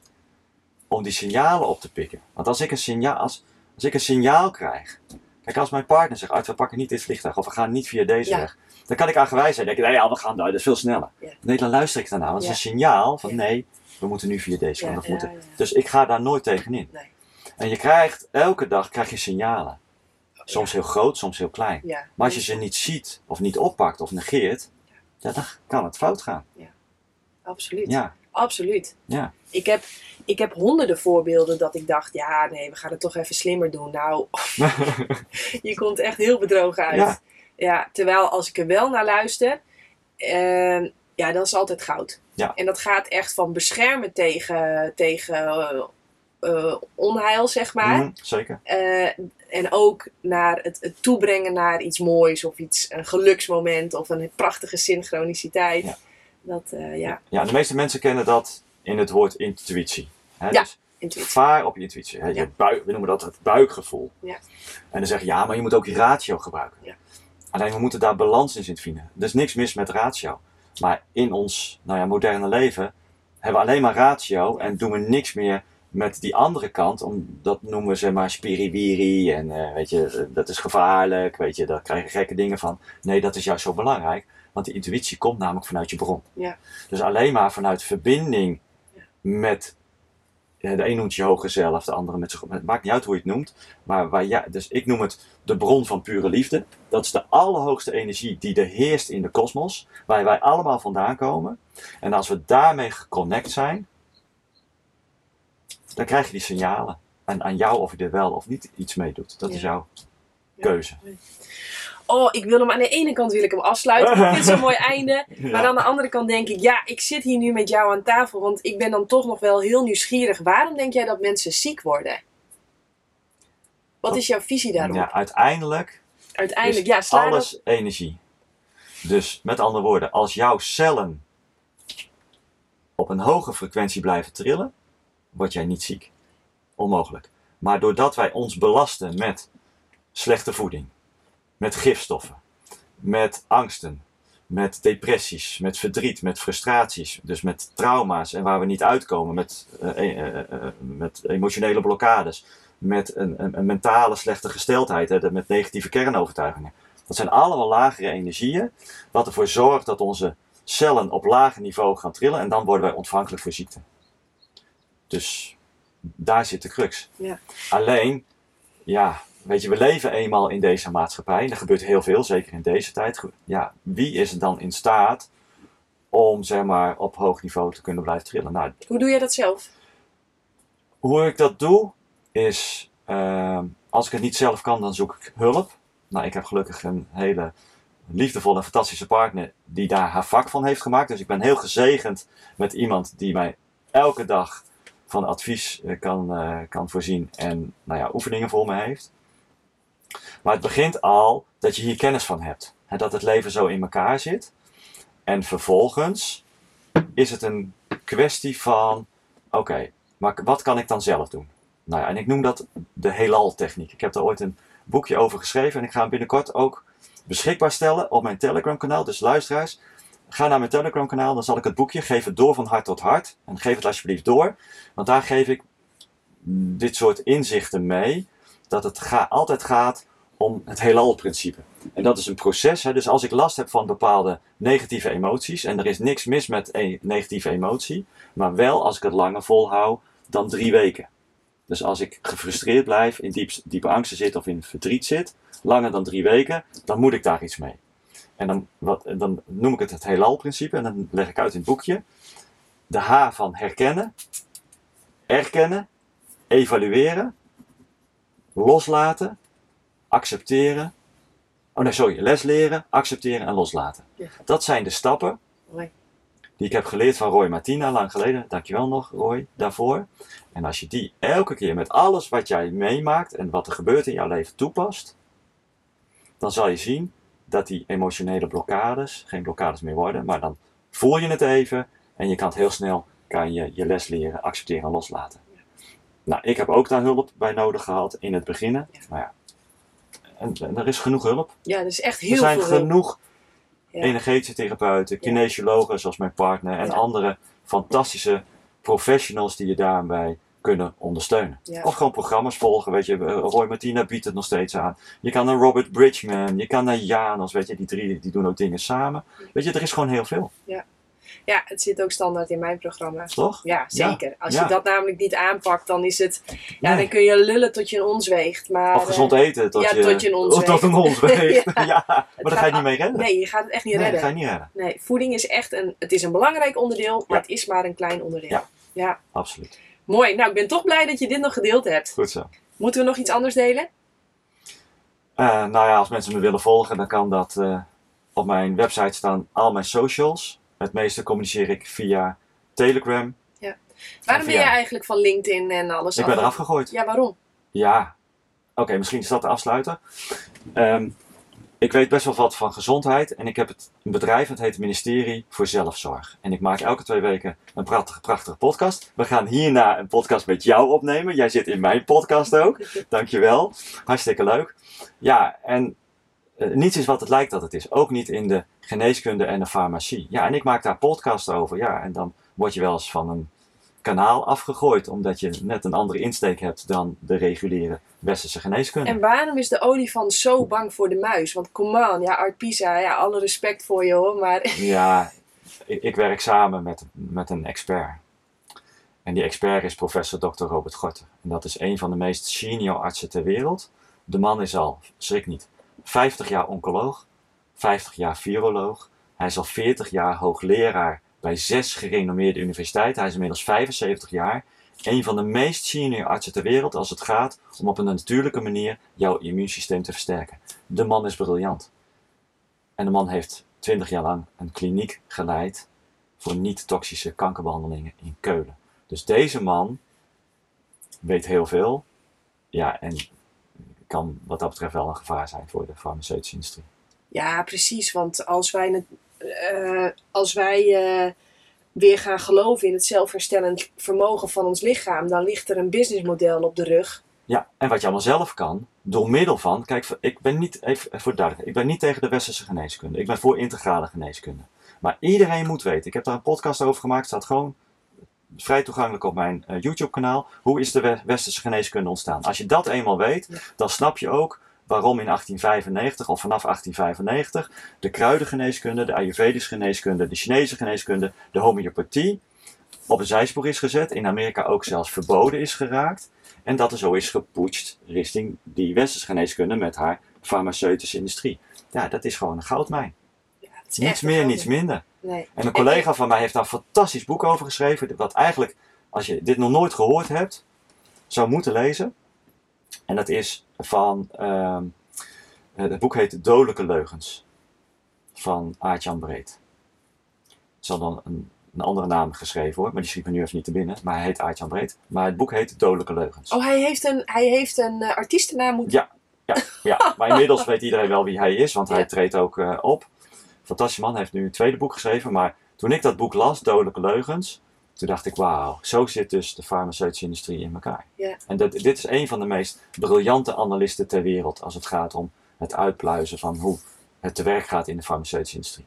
om die signalen op te pikken. Want als ik een signaal, als, als ik een signaal krijg. Kijk, als mijn partner zegt, uit, we pakken niet dit vliegtuig of we gaan niet via deze weg. Dan kan ik aangewijs zijn. denk ik, nee, ja, we gaan daar, dat is veel sneller. Nee, dan luister ik daarna. Want het is een signaal van nee, we moeten nu via deze Ja, ja, moeten. ja. Dus ik ga daar nooit tegenin. Nee. En je krijgt, elke dag krijg je signalen. Soms heel groot, soms heel klein. Ja. Maar als je ze niet ziet, of niet oppakt, of negeert, ja, dan kan het fout gaan. Absoluut. Ja, Absoluut. ja. Ik heb, ik heb honderden voorbeelden dat ik dacht, ja nee, we gaan het toch even slimmer doen. Nou, je komt echt heel bedrogen uit. Ja. Ja, terwijl als ik er wel naar luister, eh, ja, dat is altijd goud. Ja. En dat gaat echt van beschermen tegen, tegen eh, eh, onheil, zeg maar. Mhm, zeker. Eh, en ook naar het, het toebrengen naar iets moois of iets, een geluksmoment of een prachtige synchroniciteit. Ja. Dat, ja, Ja, de meeste mensen kennen dat in het woord intuïtie. Hè? Ja. Dus intuïtie. vaar op je intuïtie. Hè? Je Ja. buik, we noemen dat het buikgevoel. Ja. En dan zeg je, ja, maar je moet ook je ratio gebruiken. Ja. Alleen we moeten daar balans in zien vinden. Er is niks mis met ratio. Maar in ons nou ja, moderne leven hebben we alleen maar ratio en doen we niks meer met die andere kant. Om, dat noemen we zeg maar spiriwiri en eh, weet je, eh, dat is gevaarlijk, weet je, daar krijg je gekke dingen van. Nee, dat is juist zo belangrijk, want die intuïtie komt namelijk vanuit je bron. Ja. Dus alleen maar vanuit verbinding Ja. met, de een noemt je hoger zelf, de andere met zich, het maakt niet uit hoe je het noemt, maar waar ja, dus ik noem het de bron van pure liefde. Dat is de allerhoogste energie die er heerst in de kosmos, waar wij allemaal vandaan komen. En als we daarmee geconnect zijn, dan krijg je die signalen. En aan jou of je er wel of niet iets mee doet. Dat Ja. is jouw Ja. Oh, ik wil hem aan de ene kant wil ik hem afsluiten. Ik vind zo'n mooi einde. Maar aan de andere kant denk ik, ja, ik zit hier nu met jou aan tafel. Want ik ben dan toch nog wel heel nieuwsgierig. Waarom denk jij dat mensen ziek worden? Wat is jouw visie daarop? Ja, uiteindelijk Uiteindelijk, ja, sla alles energie. Dus met andere woorden, als jouw cellen op een hoge frequentie blijven trillen, word jij niet ziek. Onmogelijk. Maar doordat wij ons belasten met slechte voeding, met gifstoffen, met angsten, met depressies, met verdriet, met frustraties, dus met trauma's en waar we niet uitkomen, met, eh, eh, eh, met emotionele blokkades, met een, een, een mentale slechte gesteldheid, hè, met negatieve kernovertuigingen. Dat zijn allemaal lagere energieën, wat ervoor zorgt dat onze cellen op lager niveau gaan trillen en dan worden wij ontvankelijk voor ziekte. Dus daar zit de crux. Ja. Alleen, ja, weet je, we leven eenmaal in deze maatschappij en er gebeurt heel veel, zeker in deze tijd. Ja, wie is er dan in staat om, zeg maar, op hoog niveau te kunnen blijven trillen? Nou, Hoe doe jij dat zelf? hoe ik dat doe, is ehm, als ik het niet zelf kan, dan zoek ik hulp. Nou, ik heb gelukkig een hele liefdevolle en fantastische partner die daar haar vak van heeft gemaakt. Dus ik ben heel gezegend met iemand die mij elke dag van advies eh, kan, eh, kan voorzien en nou ja, oefeningen voor me heeft. Maar het begint al dat je hier kennis van hebt. Hè, dat het leven zo in elkaar zit. En vervolgens is het een kwestie van: oké, maar wat kan ik dan zelf doen? Nou ja, en ik noem dat de heelal-techniek. Ik heb daar ooit een boekje over geschreven en ik ga hem binnenkort ook beschikbaar stellen op mijn Telegram-kanaal. Dus luisteraars, ga naar mijn Telegram-kanaal, dan zal ik het boekje het door van hart tot hart. En geef het alsjeblieft door, want daar geef ik dit soort inzichten mee. Dat het altijd gaat om het heelal-principe. En dat is een proces. Hè? Dus als ik last heb van bepaalde negatieve emoties, en er is niks mis met een negatieve emotie, maar wel als ik het langer volhoud dan drie weken. Dus als ik gefrustreerd blijf, in diep, diepe angsten zit of in verdriet zit, langer dan drie weken, dan moet ik daar iets mee. En dan, wat, dan noem ik het het heelal-principe en dan leg ik uit in het boekje. De H van herkennen, erkennen, evalueren, loslaten, accepteren. Oh nee, sorry, les leren, accepteren en loslaten. Ja. Dat zijn de stappen Mooi. die ik heb geleerd van Roy Martina lang geleden. Dankjewel nog, Roy, daarvoor. En als je die elke keer met alles wat jij meemaakt en wat er gebeurt in jouw leven toepast, dan zal je zien dat die emotionele blokkades geen blokkades meer worden, maar dan voel je het even en je kan het heel snel kan je, je les leren, accepteren en loslaten. Nou, ik heb ook daar hulp bij nodig gehad in het. Ja. Nou ja, en, en er is genoeg hulp. Ja, dat is echt Er heel zijn veel hulp. genoeg Ja. energetische therapeuten, kinesiologen zoals mijn partner en andere fantastische professionals die je daarbij kunnen ondersteunen. Ja. Of gewoon programma's volgen, weet je. eh, Roy Martina biedt het nog steeds aan. Je kan naar Robert Bridgman, je kan naar Janos, weet je. Die drie die doen ook dingen samen. Weet je, er is gewoon heel veel, Ja, het zit ook standaard in mijn programma. toch? Ja, zeker. Als ja. je dat namelijk niet aanpakt, dan is het... Ja, Nee. dan kun je lullen tot je een ons weegt. Maar, Of gezond eh, eten tot ja, je, tot je een ons of tot een ons weegt. Ja. ja. maar daar ga je niet mee redden. Nee, je gaat het echt niet Nee, dat redden. ga je niet redden. Nee, voeding is echt een... Het is een belangrijk onderdeel, maar Ja. het is maar een klein onderdeel. Ja. ja. Absoluut. Mooi. Nou, ik ben toch blij dat je dit nog gedeeld hebt. Goed zo. Moeten we nog iets anders delen? Eh, nou ja, als mensen me willen volgen, dan kan dat eh, op mijn website staan al mijn socials. Het meeste communiceer ik via Telegram. Waarom ben via- jij eigenlijk van LinkedIn en alles? Ik ben af? eraf gegooid. Ja, waarom? Ja, oké, misschien is dat de afsluiter. Ehm, ik weet best wel wat van gezondheid en ik heb het, een bedrijf, het heet Ministerie voor Zelfzorg. En ik maak elke twee weken een prachtige, prachtige podcast. We gaan hierna een podcast met jou opnemen. Jij zit in mijn podcast ook. Dankjewel. Hartstikke leuk. Ja, en eh, niets is wat het lijkt dat het is. Ook niet in de geneeskunde en de farmacie. Ja, en ik maak daar podcast over. Ja, en dan word je wel eens van een kanaal afgegooid. Omdat je net een andere insteek hebt dan de reguliere westerse geneeskunde. En waarom is de olifant zo bang voor de muis? Want come on, ja, Art Pisa, ja, alle respect voor je hoor, maar... Ja, ik, ik werk samen met, met een expert. En die expert is professor Dr. Robert Gorter. En dat is een van de meest senior artsen ter wereld. De man is al, schrik niet, 50 jaar oncoloog, 50 jaar viroloog. Hij is al 40 jaar hoogleraar bij zes gerenommeerde universiteiten. Hij is inmiddels 75 jaar. Een van de meest senior artsen ter wereld als het gaat om op een natuurlijke manier jouw immuunsysteem te versterken. De man is briljant. En de man heeft 20 jaar lang een kliniek geleid voor niet-toxische kankerbehandelingen in Keulen. Dus deze man weet heel veel. Ja, en kan wat dat betreft wel een gevaar zijn voor de farmaceutische industrie. Ja, precies, want als wij, het, eh, als wij eh, weer gaan geloven in het zelfherstellend vermogen van ons lichaam, dan ligt er een businessmodel op de rug. Ja, en wat je allemaal zelf kan, door middel van, kijk, ik ben niet, even voor duidelijk, ik ben niet tegen de westerse geneeskunde. Ik ben voor integrale geneeskunde. Maar iedereen moet weten, ik heb daar een podcast over gemaakt, staat gewoon vrij toegankelijk op mijn eh, YouTube kanaal. Hoe is de we- westerse geneeskunde ontstaan? Als je dat eenmaal weet, Ja. dan snap je ook waarom in 1895 of vanaf 1895 de kruidengeneeskunde, de Ayurvedische geneeskunde, de Chinese geneeskunde, de homeopathie op een zijspoor is gezet. In Amerika ook zelfs verboden is geraakt. En dat er zo is gepoetst richting die westerse geneeskunde met haar farmaceutische industrie. Ja, dat is gewoon een goudmijn. Ja, Niets meer, niets minder. Nee. En een collega van mij heeft daar een fantastisch boek over geschreven. Wat eigenlijk, als je dit nog nooit gehoord hebt, zou moeten lezen. En dat is van, ehm, eh, het boek heet Dodelijke Leugens. Van Aart-Jan Breed. Zal dan een, een andere naam geschreven worden, maar die schiet me nu even niet te binnen. Maar hij heet Aart-Jan Breed. Maar het boek heet Dodelijke Leugens. Oh, hij heeft een, hij heeft een eh, artiestennaam moeten... Ja, ja, ja. maar inmiddels weet iedereen wel wie hij is, want hij treedt ook eh, op. Fantastisch man, heeft nu een tweede boek geschreven. Maar toen ik dat boek las, Dodelijke Leugens, toen dacht ik, wauw, zo zit dus de farmaceutische industrie in elkaar. Ja. En dat, dit is een van de meest briljante analisten ter wereld als het gaat om het uitpluizen van hoe het te werk gaat in de farmaceutische industrie.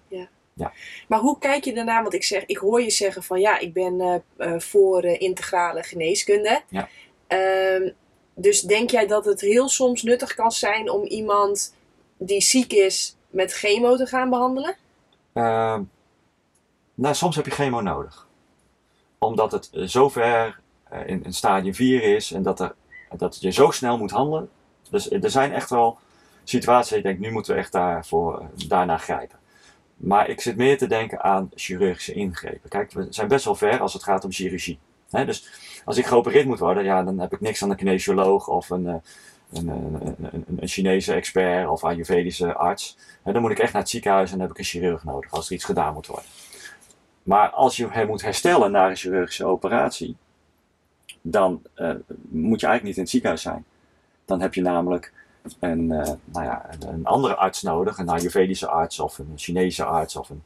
Maar hoe kijk je daarna? Want ik, zeg, ik hoor je zeggen van ja, ik ben eh, eh, voor eh, integrale geneeskunde. Ja. Ehm, dus denk jij dat het heel soms nuttig kan zijn om iemand die ziek is met chemo te gaan behandelen? Ehm, nou, soms heb je chemo nodig. Omdat het eh, zo ver eh, in, in stadium 4 is en dat, er, dat je zo snel moet handelen. Dus er zijn echt wel situaties je denkt, nu moeten we echt daarvoor, eh, daarna grijpen. Maar ik zit meer te denken aan chirurgische ingrepen. Kijk, we zijn best wel ver als het gaat om chirurgie. Dus als ik geopereerd moet worden, ja, dan heb ik niks aan een kinesioloog of een, eh, een, een, een, Chinese expert of Ayurvedische arts. Dan moet ik echt naar het ziekenhuis en dan heb ik een chirurg nodig als er iets gedaan moet worden. Maar als je moet herstellen na een chirurgische operatie, dan eh, moet je eigenlijk niet in het ziekenhuis zijn. Dan heb je namelijk een, eh, nou ja, een andere arts nodig, een Ayurvedische arts of een Chinese arts of een,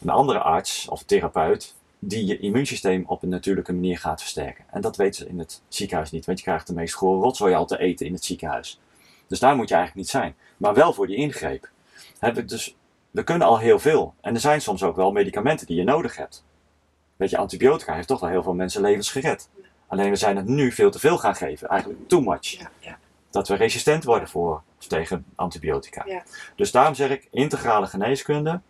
een andere arts of therapeut, die je immuunsysteem op een natuurlijke manier gaat versterken. En dat weten ze in het ziekenhuis niet, want je krijgt de meest gore rotzooi al te eten in het ziekenhuis. Dus daar moet je eigenlijk niet zijn. Maar wel voor die ingreep. Heb ik dus, we kunnen al heel veel. En er zijn soms ook wel medicamenten die je nodig hebt. Weet je, antibiotica heeft toch wel heel veel mensenlevens gered. Alleen we zijn het nu veel te veel gaan geven. Eigenlijk too much. Ja, ja. Dat we resistent worden voor, tegen antibiotica. Ja. Dus daarom zeg ik integrale geneeskunde.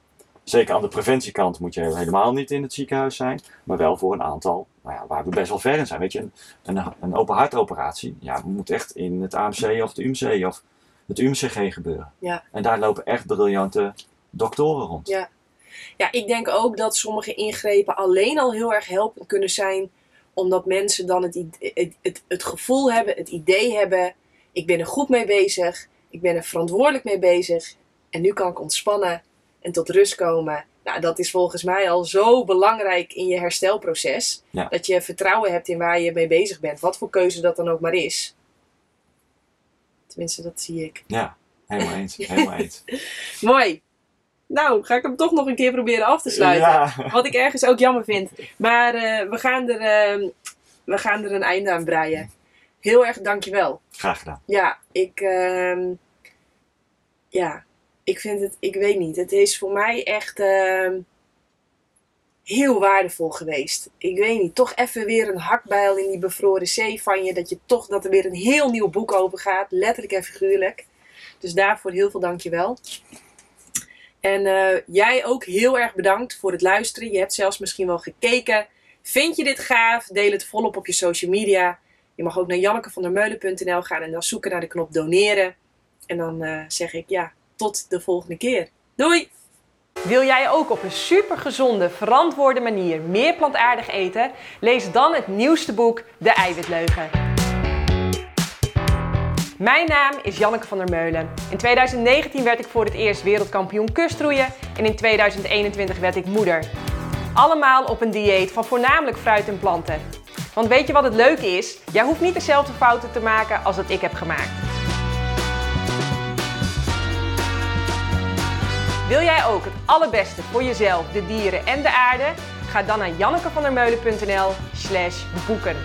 Zeker aan de preventiekant moet je helemaal niet in het ziekenhuis zijn. Maar wel voor een aantal nou ja, waar we best wel ver in zijn. Weet je, een, een, een open hartoperatie. Ja, moet echt in het AMC of de UMC of het UMCG gebeuren. Ja. En daar lopen echt briljante doktoren rond. Ja. Ja, ik denk ook dat sommige ingrepen alleen al heel erg helpend kunnen zijn. Omdat mensen dan het, het, het, het gevoel hebben, het idee hebben. Ik ben er goed mee bezig. Ik ben er verantwoordelijk mee bezig. En nu kan ik ontspannen en tot rust komen. Nou, dat is volgens mij al zo belangrijk in je herstelproces. Ja. Dat je vertrouwen hebt in waar je mee bezig bent. Wat voor keuze dat dan ook maar is. Tenminste, dat zie ik. Ja, helemaal eens. Helemaal eens. Mooi. Nou, ga ik hem toch nog een keer proberen af te sluiten. Ja. Wat ik ergens ook jammer vind. Maar eh, we, gaan er, eh, we gaan er een einde aan breien. Heel erg dankjewel. Graag gedaan. Ja, ik, ehm, ja, ik vind het, ik weet niet. Het is voor mij echt ehm, heel waardevol geweest. Ik weet niet, toch even weer een hakbijl in die bevroren zee van je. Dat je toch, dat er weer een heel nieuw boek over gaat. Letterlijk en figuurlijk. Dus daarvoor heel veel dankjewel. En eh, jij ook heel erg bedankt voor het luisteren. Je hebt zelfs misschien wel gekeken. Vind je dit gaaf? Deel het volop op je social media. Je mag ook naar jannekevandermeulen.nl gaan en dan zoeken naar de knop doneren. En dan eh, zeg ik ja, tot de volgende keer. Doei! Wil jij ook op een supergezonde, verantwoorde manier meer plantaardig eten? Lees dan het nieuwste boek De Eiwitleugen. Mijn naam is Janneke van der Meulen. In 2019 werd ik voor het eerst wereldkampioen kustroeien en in 2021 werd ik moeder. Allemaal op een dieet van voornamelijk fruit en planten. Want weet je wat het leuke is? Jij hoeft niet dezelfde fouten te maken als dat ik heb gemaakt. Wil jij ook het allerbeste voor jezelf, de dieren en de aarde? Ga dan naar jannekevandermeulen.nl slash boeken.